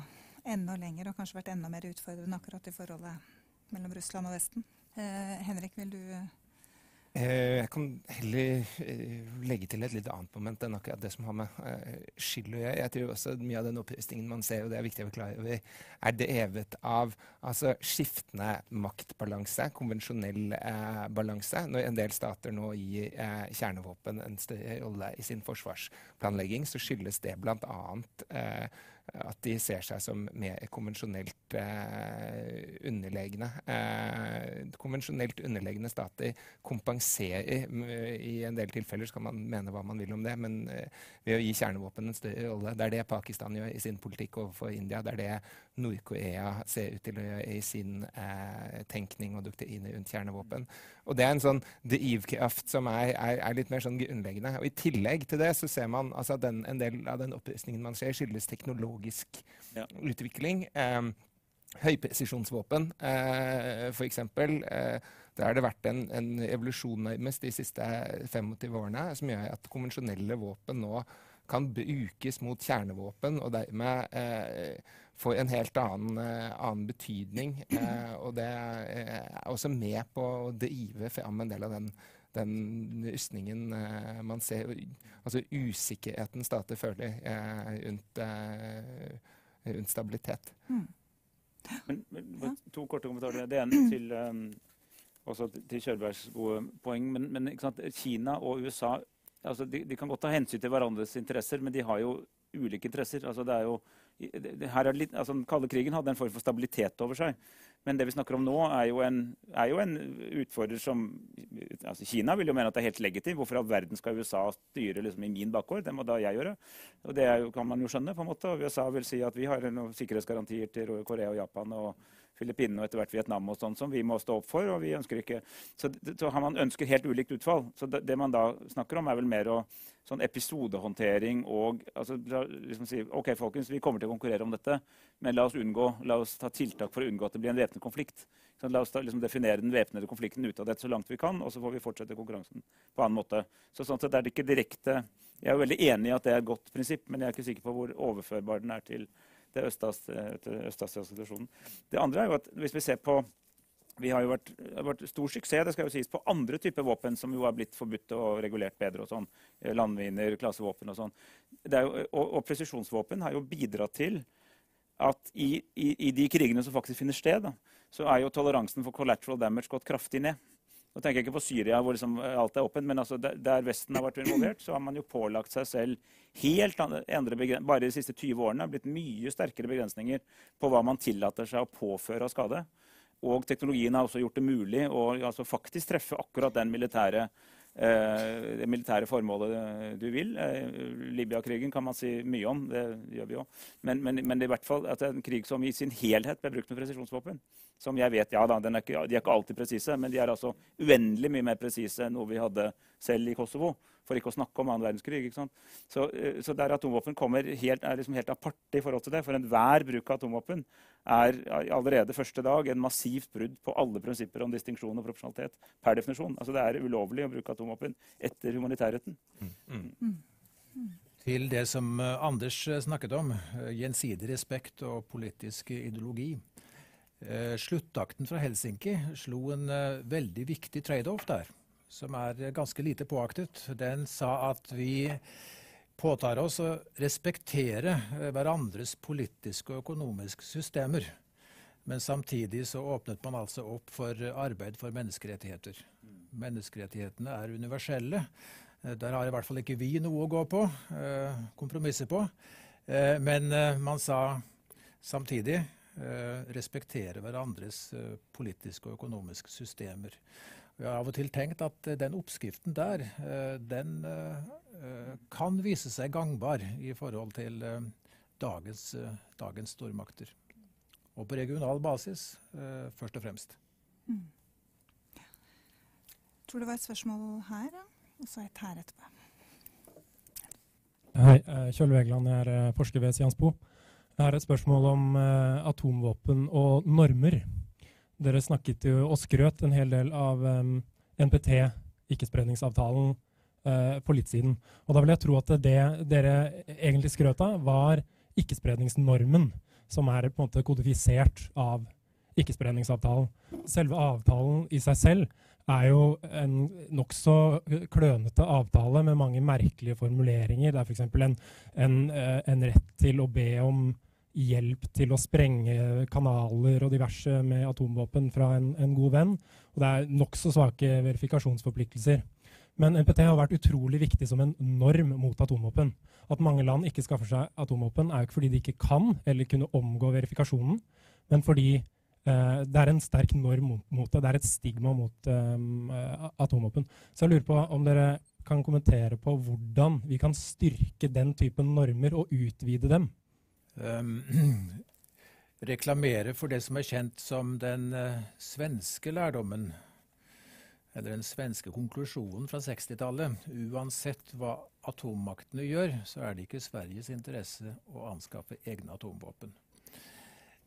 enda lenger og kanskje vært enda mer utfordrende akkurat i forholdet mellom Russland og Vesten. Eh, Henrik, vil du jeg kan heller eh, legge til et litt annet moment enn akkurat det som har med eh, skyld å gjøre. Jeg tror også mye av den opprustningen man ser, og det er viktig å være over, er drevet av altså, skiftende maktbalanse, konvensjonell eh, balanse. Når en del stater nå gir eh, kjernevåpen en større rolle i sin forsvarsplanlegging, så skyldes det bl.a. Eh, at de ser seg som mer konvensjonelt eh, underlegne. Eh, konvensjonelt underlegne stater kompenserer I en del tilfeller skal man mene hva man vil om det, men eh, ved å gi kjernevåpen en større rolle. Det er det Pakistan gjør i sin politikk overfor India. Det er det Nord-Korea ser ut til å gjøre i sin eh, tenkning og doktriner rundt kjernevåpen. Og det er en sånn drivkraft som er, er, er, litt mer sånn grunnleggende. Og I tillegg til det så ser man altså at den, en del av den opprustningen man ser, skyldes teknologisk ja. utvikling. Eh, høypresisjonsvåpen, eh, f.eks. Eh, der har det vært en, en evolusjon nærmest de siste 25 årene som gjør at konvensjonelle våpen nå kan brukes mot kjernevåpen, og dermed eh, får en helt annen, eh, annen betydning. Eh, og det er også med på å drive fram en del av den, den rustningen eh, man ser, altså usikkerheten stater føler rundt, rundt, stabilitet. Mm. Men, men, to korte kommentarer. Det ene til, um, også til Kjølbergs gode poeng. Men, men Kina og USA altså de, de, kan godt ta hensyn til hverandres interesser, men de har jo ulike interesser. Altså det er jo her er litt, altså Den kalde krigen hadde en form for stabilitet over seg. Men det vi snakker om nå, er jo en, er jo en utfordrer som altså Kina vil jo mene at det er helt legitimt. Hvorfor all verden skal USA styre liksom i min bakgård? Det må da jeg gjøre. Og Det jo, kan man jo skjønne. på en måte. Og USA vil si at vi har noen sikkerhetsgarantier til Korea og Japan. og Filippinene og etter hvert Vietnam og sånn som vi må stå opp for. og vi ønsker ikke, Så, så har man ønsker helt ulikt utfall. Så det, det, man da snakker om, er vel mer å, sånn episodehåndtering og altså, liksom si OK, folkens, vi kommer til å konkurrere om dette, men la oss, unngå, la oss ta tiltak for å unngå at det blir en væpnet konflikt. Så la oss da, liksom, definere den væpnede konflikten ut av dette så langt vi kan, og så får vi fortsette konkurransen på annen måte. Så sånn sett er det ikke direkte Jeg er jo veldig enig i at det er et godt prinsipp, men jeg er ikke sikker på hvor overførbar den er til til Østasiasituasjonen. Det andre er jo at hvis vi ser på vi har jo vært, vært, stor suksess det skal jo sies, på andre typer våpen som jo har blitt forbudt og regulert bedre. og sånn, Landminer, klasevåpen og sånn. og, og presisjonsvåpen har jo bidratt til at i, i, i, de krigene som faktisk finner sted, da, så er jo toleransen for collateral damage gått kraftig ned. Nå tenker jeg ikke på Syria, hvor liksom alt er åpent, men altså der, Vesten har vært involvert, så har man jo pålagt seg selv helt andre begrensninger. Bare de siste 20 årene har blitt mye sterkere begrensninger på hva man tillater seg å påføre av skade. Og teknologien har også gjort det mulig å altså, faktisk treffe akkurat den militære Eh, det militære formålet du vil. Eh, Libya-krigen kan man si mye om, det gjør vi jo. Men, men, men i hvert fall at det er en krig som i sin helhet ble brukt med presisjonsvåpen. Som jeg vet, ja da, er ikke, De er ikke alltid presise, men de er altså uendelig mye mer presise enn noe vi hadde selv i Kosovo. For ikke å snakke om annen verdenskrig. ikke sant? Så, eh, så der atomvåpen kommer helt, er liksom helt aparte i forhold til det. For enhver bruk av atomvåpen er allerede første dag en massivt brudd på alle prinsipper om distinksjon og proporsjonalitet per definisjon. Altså Det er ulovlig å bruke atomvåpen etter humanitærretten. Mm. Mm. Mm. Til det som eh, Anders eh, snakket om, gjensidig respekt og politisk ideologi. Sluttakten fra Helsinki slo en veldig viktig trade-off der som er ganske lite påaktet. Den sa at vi påtar oss å respektere eh, hverandres politiske og økonomiske systemer. Men samtidig så åpnet man altså opp for arbeid for menneskerettigheter. Menneskerettighetene er universelle. Eh, der har i hvert fall ikke vi noe å gå på, eh, kompromisser på. Men man sa samtidig respektere hverandres politiske og økonomiske systemer. Jeg har av og til tenkt at eh, den oppskriften der, eh, den eh, kan vise seg gangbar i forhold til dagens, dagens stormakter. Og på regional basis først og fremst. Mm. Jeg tror det var et spørsmål her, og så et her etterpå. Hei, Kjøll jeg er forsker ved Siansbo. Jeg har et spørsmål om atomvåpen og normer. Dere snakket jo og skrøt en hel del av um, NPT, ikkespredningsavtalen, uh, for litt siden. Og da vil jeg tro at det dere egentlig skrøt av, var ikkespredningsnormen, som er på en måte kodifisert av ikkespredningsavtalen. Selve avtalen i seg selv er jo en nokså klønete avtale med mange merkelige formuleringer. Det er f.eks. En, en, eh, en rett til å be om hjelp til å sprenge kanaler og diverse med atomvåpen fra en, en god venn. Og det er nokså svake verifikasjonsforpliktelser. Men NPT har vært utrolig viktig som en norm mot atomvåpen. At mange land ikke skaffer seg atomvåpen, er jo ikke fordi de ikke kan eller kunne omgå verifikasjonen, men fordi eh, det er en sterk norm mot, mot, det. Det er et stigma mot eh, atomvåpen. Så jeg lurer på om dere kan kommentere på hvordan vi kan styrke den typen normer og utvide dem. Um, reklamere for det som er kjent som den uh, svenske lærdommen eller den svenske konklusjonen fra 60-tallet. Uansett hva atommaktene gjør, så er det ikke Sveriges interesse å anskaffe egne atomvåpen.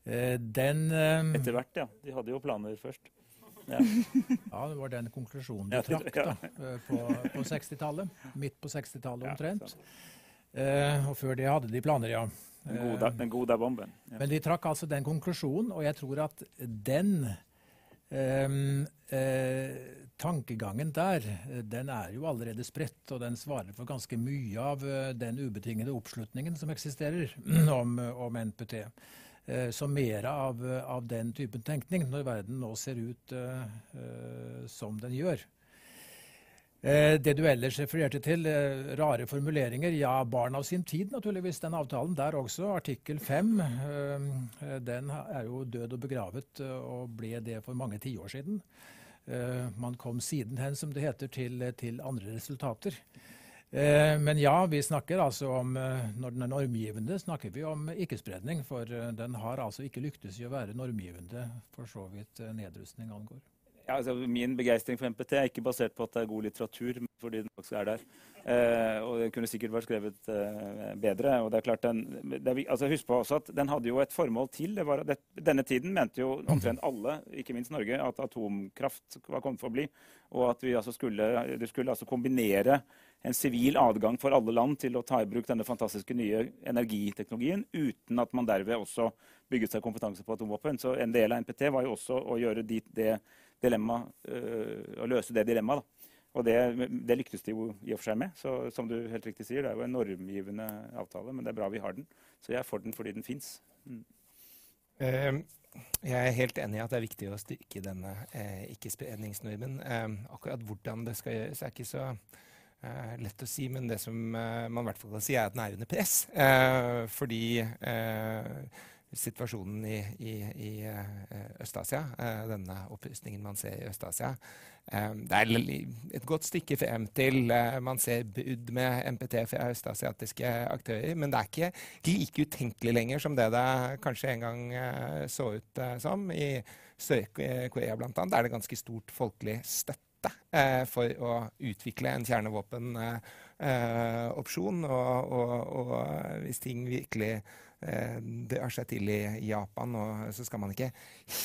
Eh, den eh, Etter hvert, ja. De hadde jo planer først. Ja. ja, det var den konklusjonen de trakk da, eh, på, på 60-tallet. Midt på 60-tallet omtrent. Eh, og før det hadde de planer, ja. Den gode, den gode bomben. Ja. Men de trakk altså den konklusjonen, og jeg tror at den Um, uh, tankegangen der eh, den er jo allerede spredt, og den svarer for ganske mye av uh, den ubetingede oppslutningen som eksisterer om, om NPT. Uh, så mer av, av, den typen tenkning, når verden nå ser ut uh, som den gjør. Eh, det du ellers refererte til, eh, rare formuleringer. Ja, barn av sin tid, naturligvis. Den avtalen der også. Artikkel 5. Eh, den er jo død og begravet, og ble det for mange tiår siden. Man kom sidenhen, som det heter, til, til andre resultater. Men ja, vi snakker altså om Når den er normgivende, snakker vi om ikke-spredning. For den har altså ikke lyktes i å være normgivende for så vidt nedrustning angår. Ja, altså, min begeistring for MPT er ikke basert på at det er god litteratur, men fordi den faktisk er der. Eh, og det kunne sikkert vært skrevet eh, bedre. og det er klart den, det er, altså Husk på også at den hadde jo et formål til. Det var, det, denne tiden mente jo omtrent alle, ikke minst Norge, at atomkraft var kommet for å bli. Og at vi altså skulle, du skulle altså kombinere en sivil adgang for alle land til å ta i bruk denne fantastiske nye energiteknologien, uten at man derved også bygget seg kompetanse på atomvåpen. Så en del av NPT var jo også å gjøre dit det dilemma, uh, å løse det dilemmaet. Og det, det, lyktes de jo i og for seg med. Så som du helt riktig sier, det er jo en normgivende avtale, men det er bra vi har den. Så jeg er for den fordi den fins. Mm. Uh, jeg er helt enig i at det er viktig å styrke denne uh, ikke-spredningsnormen. Uh, akkurat hvordan det skal gjøres, er ikke så uh, lett å si, men det som man i hvert fall kan si, er at den er under press. fordi situasjonen i, i, i eh, Øst-Asia, eh, denne opprustningen man ser i Øst-Asia. Eh, det er et godt stykke frem til man ser brudd med MPT fra østasiatiske aktører, men det er ikke like utenkelig lenger som det det kanskje en gang så ut som. I Sør-Korea bl.a. er det ganske stort folkelig støtte for å utvikle en kjernevåpenopsjon. og, og, og hvis ting virkelig det har seg til i Japan, og så skal man ikke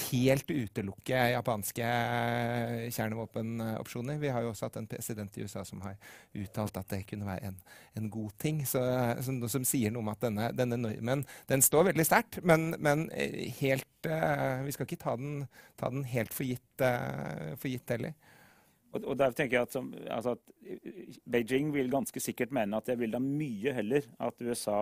helt utelukke japanske eh, kjernevåpenopsjoner. Vi har jo også hatt en president i USA som har uttalt at det kunne være en, en god ting. Så, som, som, sier noe om at denne, denne normen den står veldig sterkt, men, men, eh, helt Vi skal ikke ta den, ta den helt for gitt, for gitt heller. Og, og der tenker jeg at, som, altså at Beijing vil ganske sikkert mene at det vil da mye heller at USA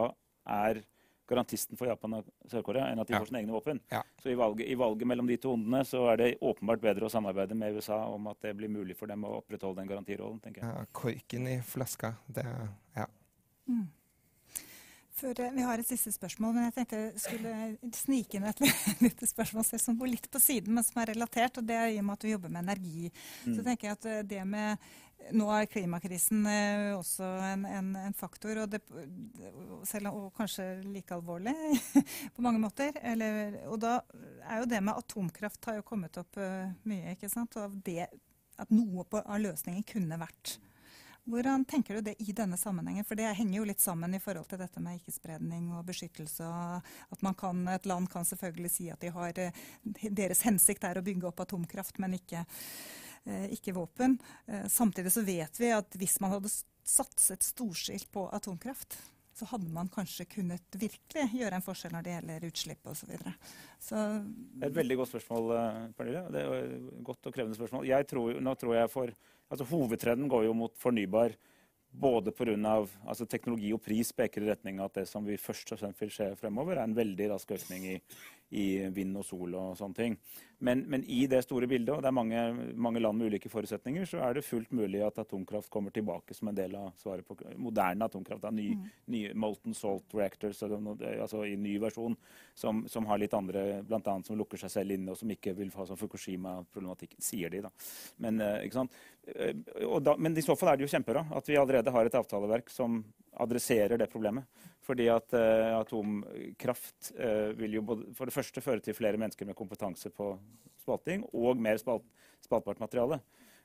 er garantisten for Japan og Sør-Korea enn at de ja. får sine egne våpen. Ja. Så i valget, i valget, mellom de to ondene så er det åpenbart bedre å samarbeide med USA om at det blir mulig for dem å opprettholde den garantirollen. tenker jeg. Ja, korken i flaska. Det, ja. Mm. Før, eh, vi har et siste spørsmål, men jeg tenkte jeg skulle snike inn et lite spørsmål som går litt på siden, men som er relatert. og Det er i og med at du jobber med energi. Mm. Så tenker jeg at eh, det med nå er klimakrisen eh, også en, en, en faktor, og, det, selv, og, kanskje like alvorlig på mange måter. Eller, og da er jo det med atomkraft har jo kommet opp uh, mye. ikke sant? Og det, at noe på, av løsningen kunne vært. Hvordan tenker du det i denne sammenhengen? For det henger jo litt sammen i forhold til dette med ikke-spredning og beskyttelse. og at kan, Et land kan selvfølgelig si at de har, eh, deres hensikt er å bygge opp atomkraft, men ikke Eh, ikke våpen. Eh, samtidig så vet vi at hvis man hadde satset storskilt på atomkraft, så hadde man kanskje kunnet virkelig gjøre en forskjell når det gjelder utslipp osv. Det er et veldig godt spørsmål, eh, Pernille. Det er et godt og krevende spørsmål. Jeg tror, nå tror jeg for, altså Hovedtrenden går jo mot fornybar både pga. Altså, teknologi og pris peker i retning av at det som vi først og fremst vil se fremover, er en veldig rask økning i, i vind og sol og sånne ting. Men, men, i det store bildet, og det er mange, mange, land med ulike forutsetninger, så er det fullt mulig at atomkraft kommer tilbake som en del av svaret på moderne atomkraft. Ny, mm. ny molten salt reactors, altså i ny versjon, som, som har litt andre Bl.a. som lukker seg selv inne, og som ikke vil ha sånn Fukushima-problematikk, sier de. da. Men, eh? Eh, da, men i så fall er det jo kjempebra at vi allerede har et avtaleverk som adresserer det problemet. Fordi at uh, atomkraft uh, vil jo både, for det første føre til flere mennesker med kompetanse på spalting, og mer spalt, spaltbart materiale.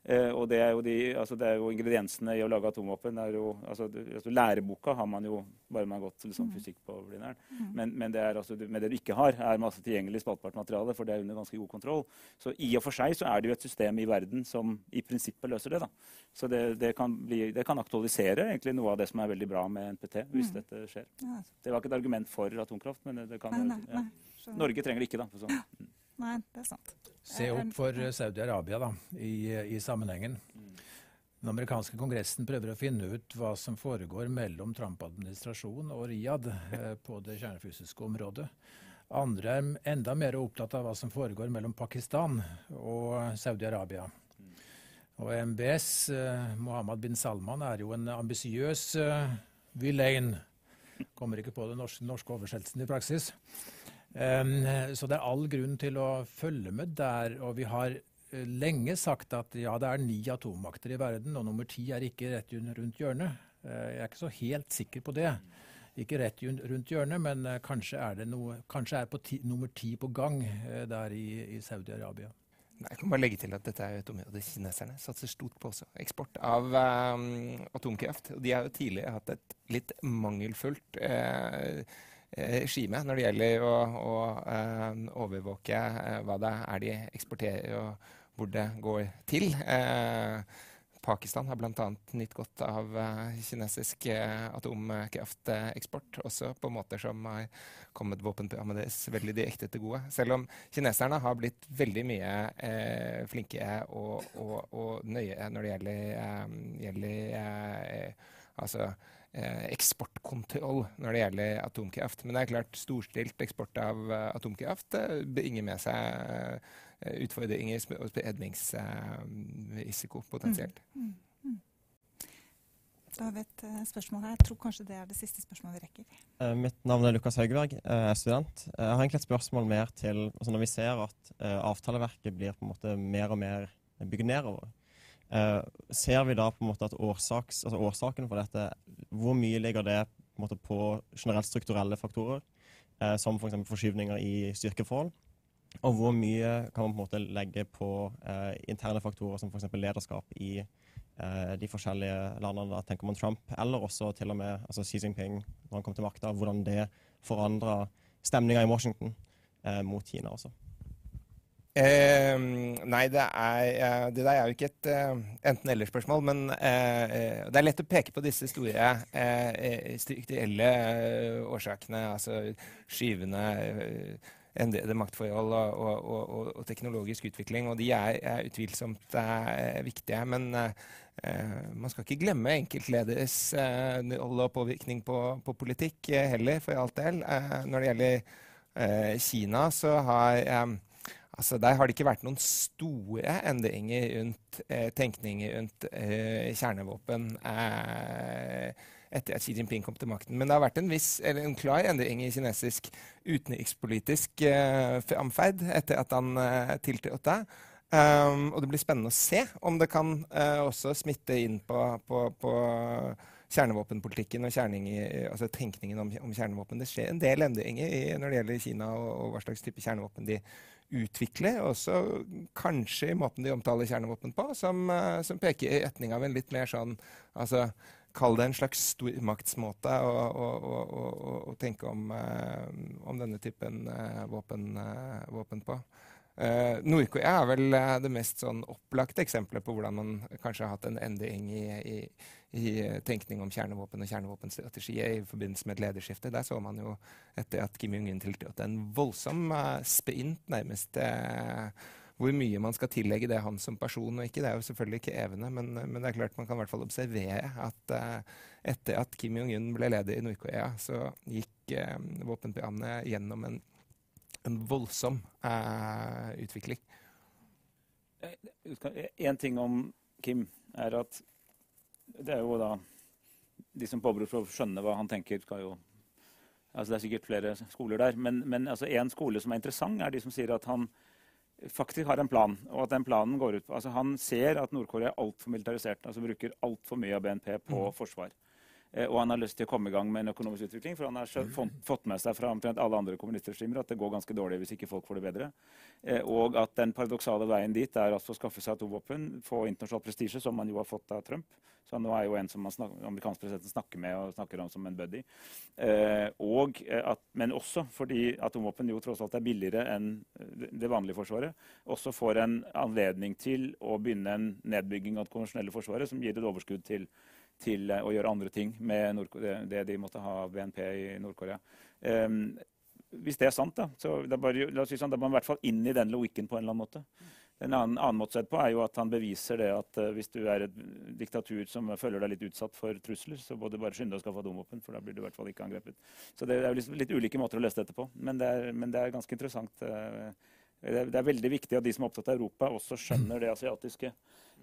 Uh, og det er, de, altså det er, jo ingrediensene i å lage atomvåpen. Altså, altså læreboka har man jo bare man har gått liksom, fysikk på Blindern. Mm. Men, men, det er, altså, men, det du ikke har, er masse tilgjengelig spaltbart materiale, for det er under ganske god kontroll. Så i og for seg så er det jo et system i verden som i prinsippet løser det. da. Så det, det, kan, bli, det kan, aktualisere egentlig noe av det som er veldig bra med NPT, hvis mm. dette skjer. Det var ikke et argument for atomkraft, men det kan nei, nei, nei. Norge trenger det ikke, da. Mm. Nei, det er sant. Se opp for Saudi-Arabia da, i, i, sammenhengen. Den amerikanske kongressen prøver å finne ut hva som foregår mellom Trump-administrasjonen og Riyadh eh, på det kjernefysiske området. Andre er enda mer opptatt av hva som foregår mellom Pakistan og Saudi-Arabia. Og MBS, eh, Mohammed bin Salman, er jo en ambisiøs eh, villain. Kommer ikke på den norske, norske oversettelsen i praksis. Så det er all grunn til å følge med der. Og vi har uh, lenge sagt at ja, det er ni atommakter i verden, og nummer ti er ikke rett rundt hjørnet. Uh, jeg er ikke så helt sikker på det. Ikke rett rundt hjørnet, men uh, kanskje er, det noe, kanskje er ti, nummer ti på gang der i, i Saudi-Arabia. Jeg kan bare legge til at dette er et område kineserne satser stort på også. Eksport av um, atomkraft. Og de har jo tidligere hatt et litt mangelfullt Eh, regime når det gjelder å, å uh, overvåke uh, hva det er de eksporterer og hvor det går til. Pakistan har bl.a. nytt godt av kinesisk atomkrafteksport, også på måter som har kommet våpenprogrammet deres veldig direkte til gode. Selv om kineserne har blitt veldig mye flinkere og, og, og, nøye når det gjelder, gjelder altså Eh, eksportkontroll når det gjelder atomkraft. Men det er klart storstilt eksport av uh, atomkraft uh, bringer med seg utfordringer og spredningsrisiko potensielt. Mm, mm, mm. Da har vi et spørsmål her. Jeg tror kanskje det er det siste spørsmålet vi rekker. mitt navn er Lukas Høgberg, jeg er student. Jeg har egentlig et spørsmål mer til altså Når vi ser at avtaleverket blir på en måte mer og mer bygd nedover, Eh, ser vi da på en måte at årsaks, altså årsaken for dette Hvor mye ligger det på, måte på generelt strukturelle faktorer, eh, som f.eks. For forskyvninger i styrkeforhold? Og hvor mye kan man på en måte legge på eh, interne faktorer som f.eks. lederskap i eh, de forskjellige landene? Da tenker man Trump, eller også til og med altså Xi Jinping når han kom til makta. Hvordan det forandra stemninga i Washington eh, mot Kina også. Eh, nei, det, er, uh, det, der er jo ikke et uh, enten-eller-spørsmål. Men uh, det er lett å peke på disse store strukturelle årsakene. Altså skyvende endrede maktforhold og, og, og, og, teknologisk utvikling. Og de er, er utvilsomt viktige. Men man skal ikke glemme enkeltlederes rolle og påvirkning på, på, politikk heller, for alt del. når det gjelder Kina, så har Altså, der har det ikke vært noen store endringer rundt eh, tenkninger rundt eh, kjernevåpen eh, etter at Xi Jinping kom til makten. Men det har vært en, viss, en klar endring i kinesisk utenrikspolitisk eh, framferd etter at han eh, tiltrådte. Um, og det blir spennende å se om det kan uh, også smitte inn på, på, på kjernevåpenpolitikken og altså tenkningen om, om, kjernevåpen. Det skjer en del endringer i, når det gjelder Kina og, og hva slags type kjernevåpen de utvikle, også kanskje i måten de omtaler kjernevåpen på, som, uh, som, peker i retning av en litt mer sånn altså, Kall det en slags stormaktsmåte å, å, å, å, tenke om, uh, om, denne typen uh, våpen, våpen, på. Uh, Nord-Korea er vel det mest sånn opplagte eksempelet på hvordan man kanskje har hatt en endring i, i, i tenkning om kjernevåpen og kjernevåpenstrategier i forbindelse med et lederskifte. Der så man jo, etter at Kim Jong-un tiltrådte, en voldsom uh, sprint nærmest hvor mye man skal tillegge det han som person og ikke. Det er jo selvfølgelig ikke evne, men, men det er klart man kan i hvert fall observere at etter at Kim Jong-un ble leder i Nord-Korea, så gikk våpenprogrammet gjennom en, en voldsom utvikling. En ting om Kim er at det er jo da De som påberoper for å skjønne hva han tenker, skal jo altså Det er sikkert flere skoler der. Men, men altså en skole som er interessant, er de som sier at han faktisk har en plan. og at den planen går ut på, altså Han ser at Nord-Korea er altfor militarisert. altså Bruker altfor mye av BNP på mm. forsvar. Eh, og han har lyst til å komme i gang med en økonomisk utvikling, for han har mm. fått med seg fra omtrent alle andre kommunistregimer at det går ganske dårlig hvis ikke folk får det bedre. Eh, og at den paradoksale veien dit er altså å skaffe seg atomvåpen, få internasjonal prestisje, som man jo har fått av Trump. Så han nå er jo en som snakker, amerikansk president snakker med og snakker om som en buddy. Eh, og at, men også fordi atomvåpen jo tross alt er billigere enn det vanlige forsvaret, også får en anledning til å begynne en nedbygging av det konvensjonelle forsvaret som gir et overskudd til til å gjøre andre ting med det de måtte ha av BNP i Nord-Korea. Um, hvis det er sant, da, så da, bare, la oss si sånn, da må man i hvert fall inn i den logikken på en eller annen måte. En annen, annen måte sett på er jo at han beviser det at uh, hvis du er et diktatur som føler deg litt utsatt for trusler, så må du bare skynde deg å skaffe atomvåpen, for da blir du i hvert fall ikke angrepet. Så det, er liksom litt, ulike måter å lese dette på, men det er, men det er ganske interessant. Uh, det, det er veldig viktig at de som er opptatt av Europa, også skjønner det asiatiske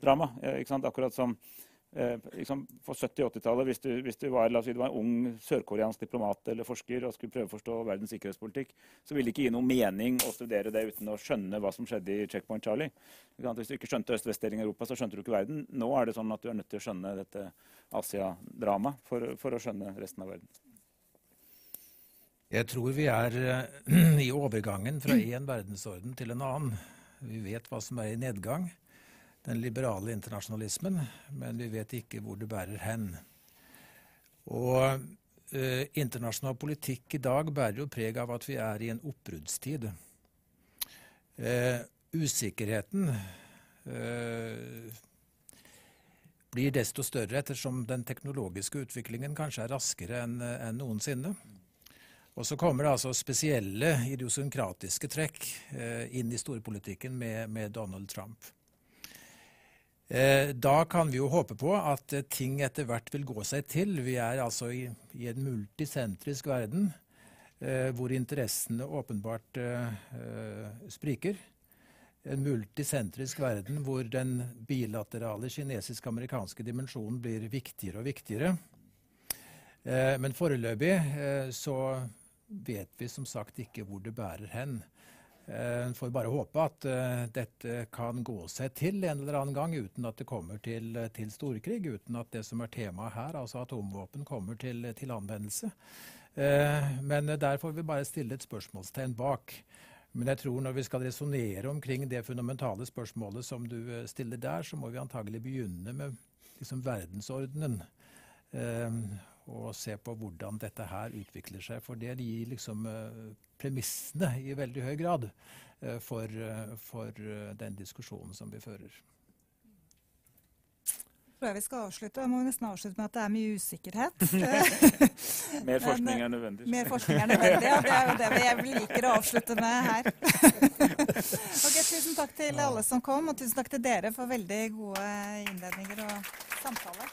dramaet. Akkurat som Eh, liksom på 70- 80-tallet, hvis, hvis, du var, si, du var en ung sørkoreansk diplomat eller forsker og skulle prøve å forstå verdens sikkerhetspolitikk, så ville det ikke gi noe mening å studere det uten å skjønne hva som skjedde i Checkpoint Charlie. Hvis du ikke skjønte øst-vest-delingen i Europa, så skjønte du ikke verden. Nå er det sånn at du er nødt til å skjønne dette Asia-dramaet for, for, å skjønne resten av verden. Jeg tror vi er uh, i overgangen fra én verdensorden til en annen. Vi vet hva som er i nedgang den liberale internasjonalismen, men vi vet ikke hvor det bærer hen. Og eh, internasjonal politikk i dag bærer jo preg av at vi er i en oppbruddstid. Eh, usikkerheten eh, blir desto større ettersom den teknologiske utviklingen kanskje er raskere enn en noensinne. Og så kommer det altså spesielle idiosynkratiske trekk eh, inn i storpolitikken med, med Donald Trump. Eh, da kan vi jo håpe på at eh, ting etter hvert vil gå seg til. Vi er altså i, i en multisentrisk verden eh, hvor interessene åpenbart spriker. En multisentrisk verden hvor den bilaterale kinesisk-amerikanske dimensjonen blir viktigere og viktigere. men foreløpig så vet vi som sagt ikke hvor det bærer hen. En eh, får bare håpe at uh, dette kan gå seg til en eller annen gang uten at det kommer til, til storkrig, uten at det som er temaet her, altså atomvåpen, kommer til, til anvendelse. Men der får vi bare stille et spørsmålstegn bak. Men jeg tror når vi skal resonnere omkring det fundamentale spørsmålet som du stiller der, så må vi antagelig begynne med liksom, verdensordenen. Og se på hvordan dette her utvikler seg. For det gir liksom premissene i veldig høy grad eh, for, eh, for eh, den diskusjonen som vi fører. Jeg tror jeg vi skal avslutte. Jeg må nesten avslutte med at det er mye usikkerhet. mer forskning er nødvendig. Mer forskning er nødvendig, ja. Det er jo det jeg liker å avslutte med her. ok, Tusen takk til alle som kom, og tusen takk til dere for veldig gode innledninger og samtale.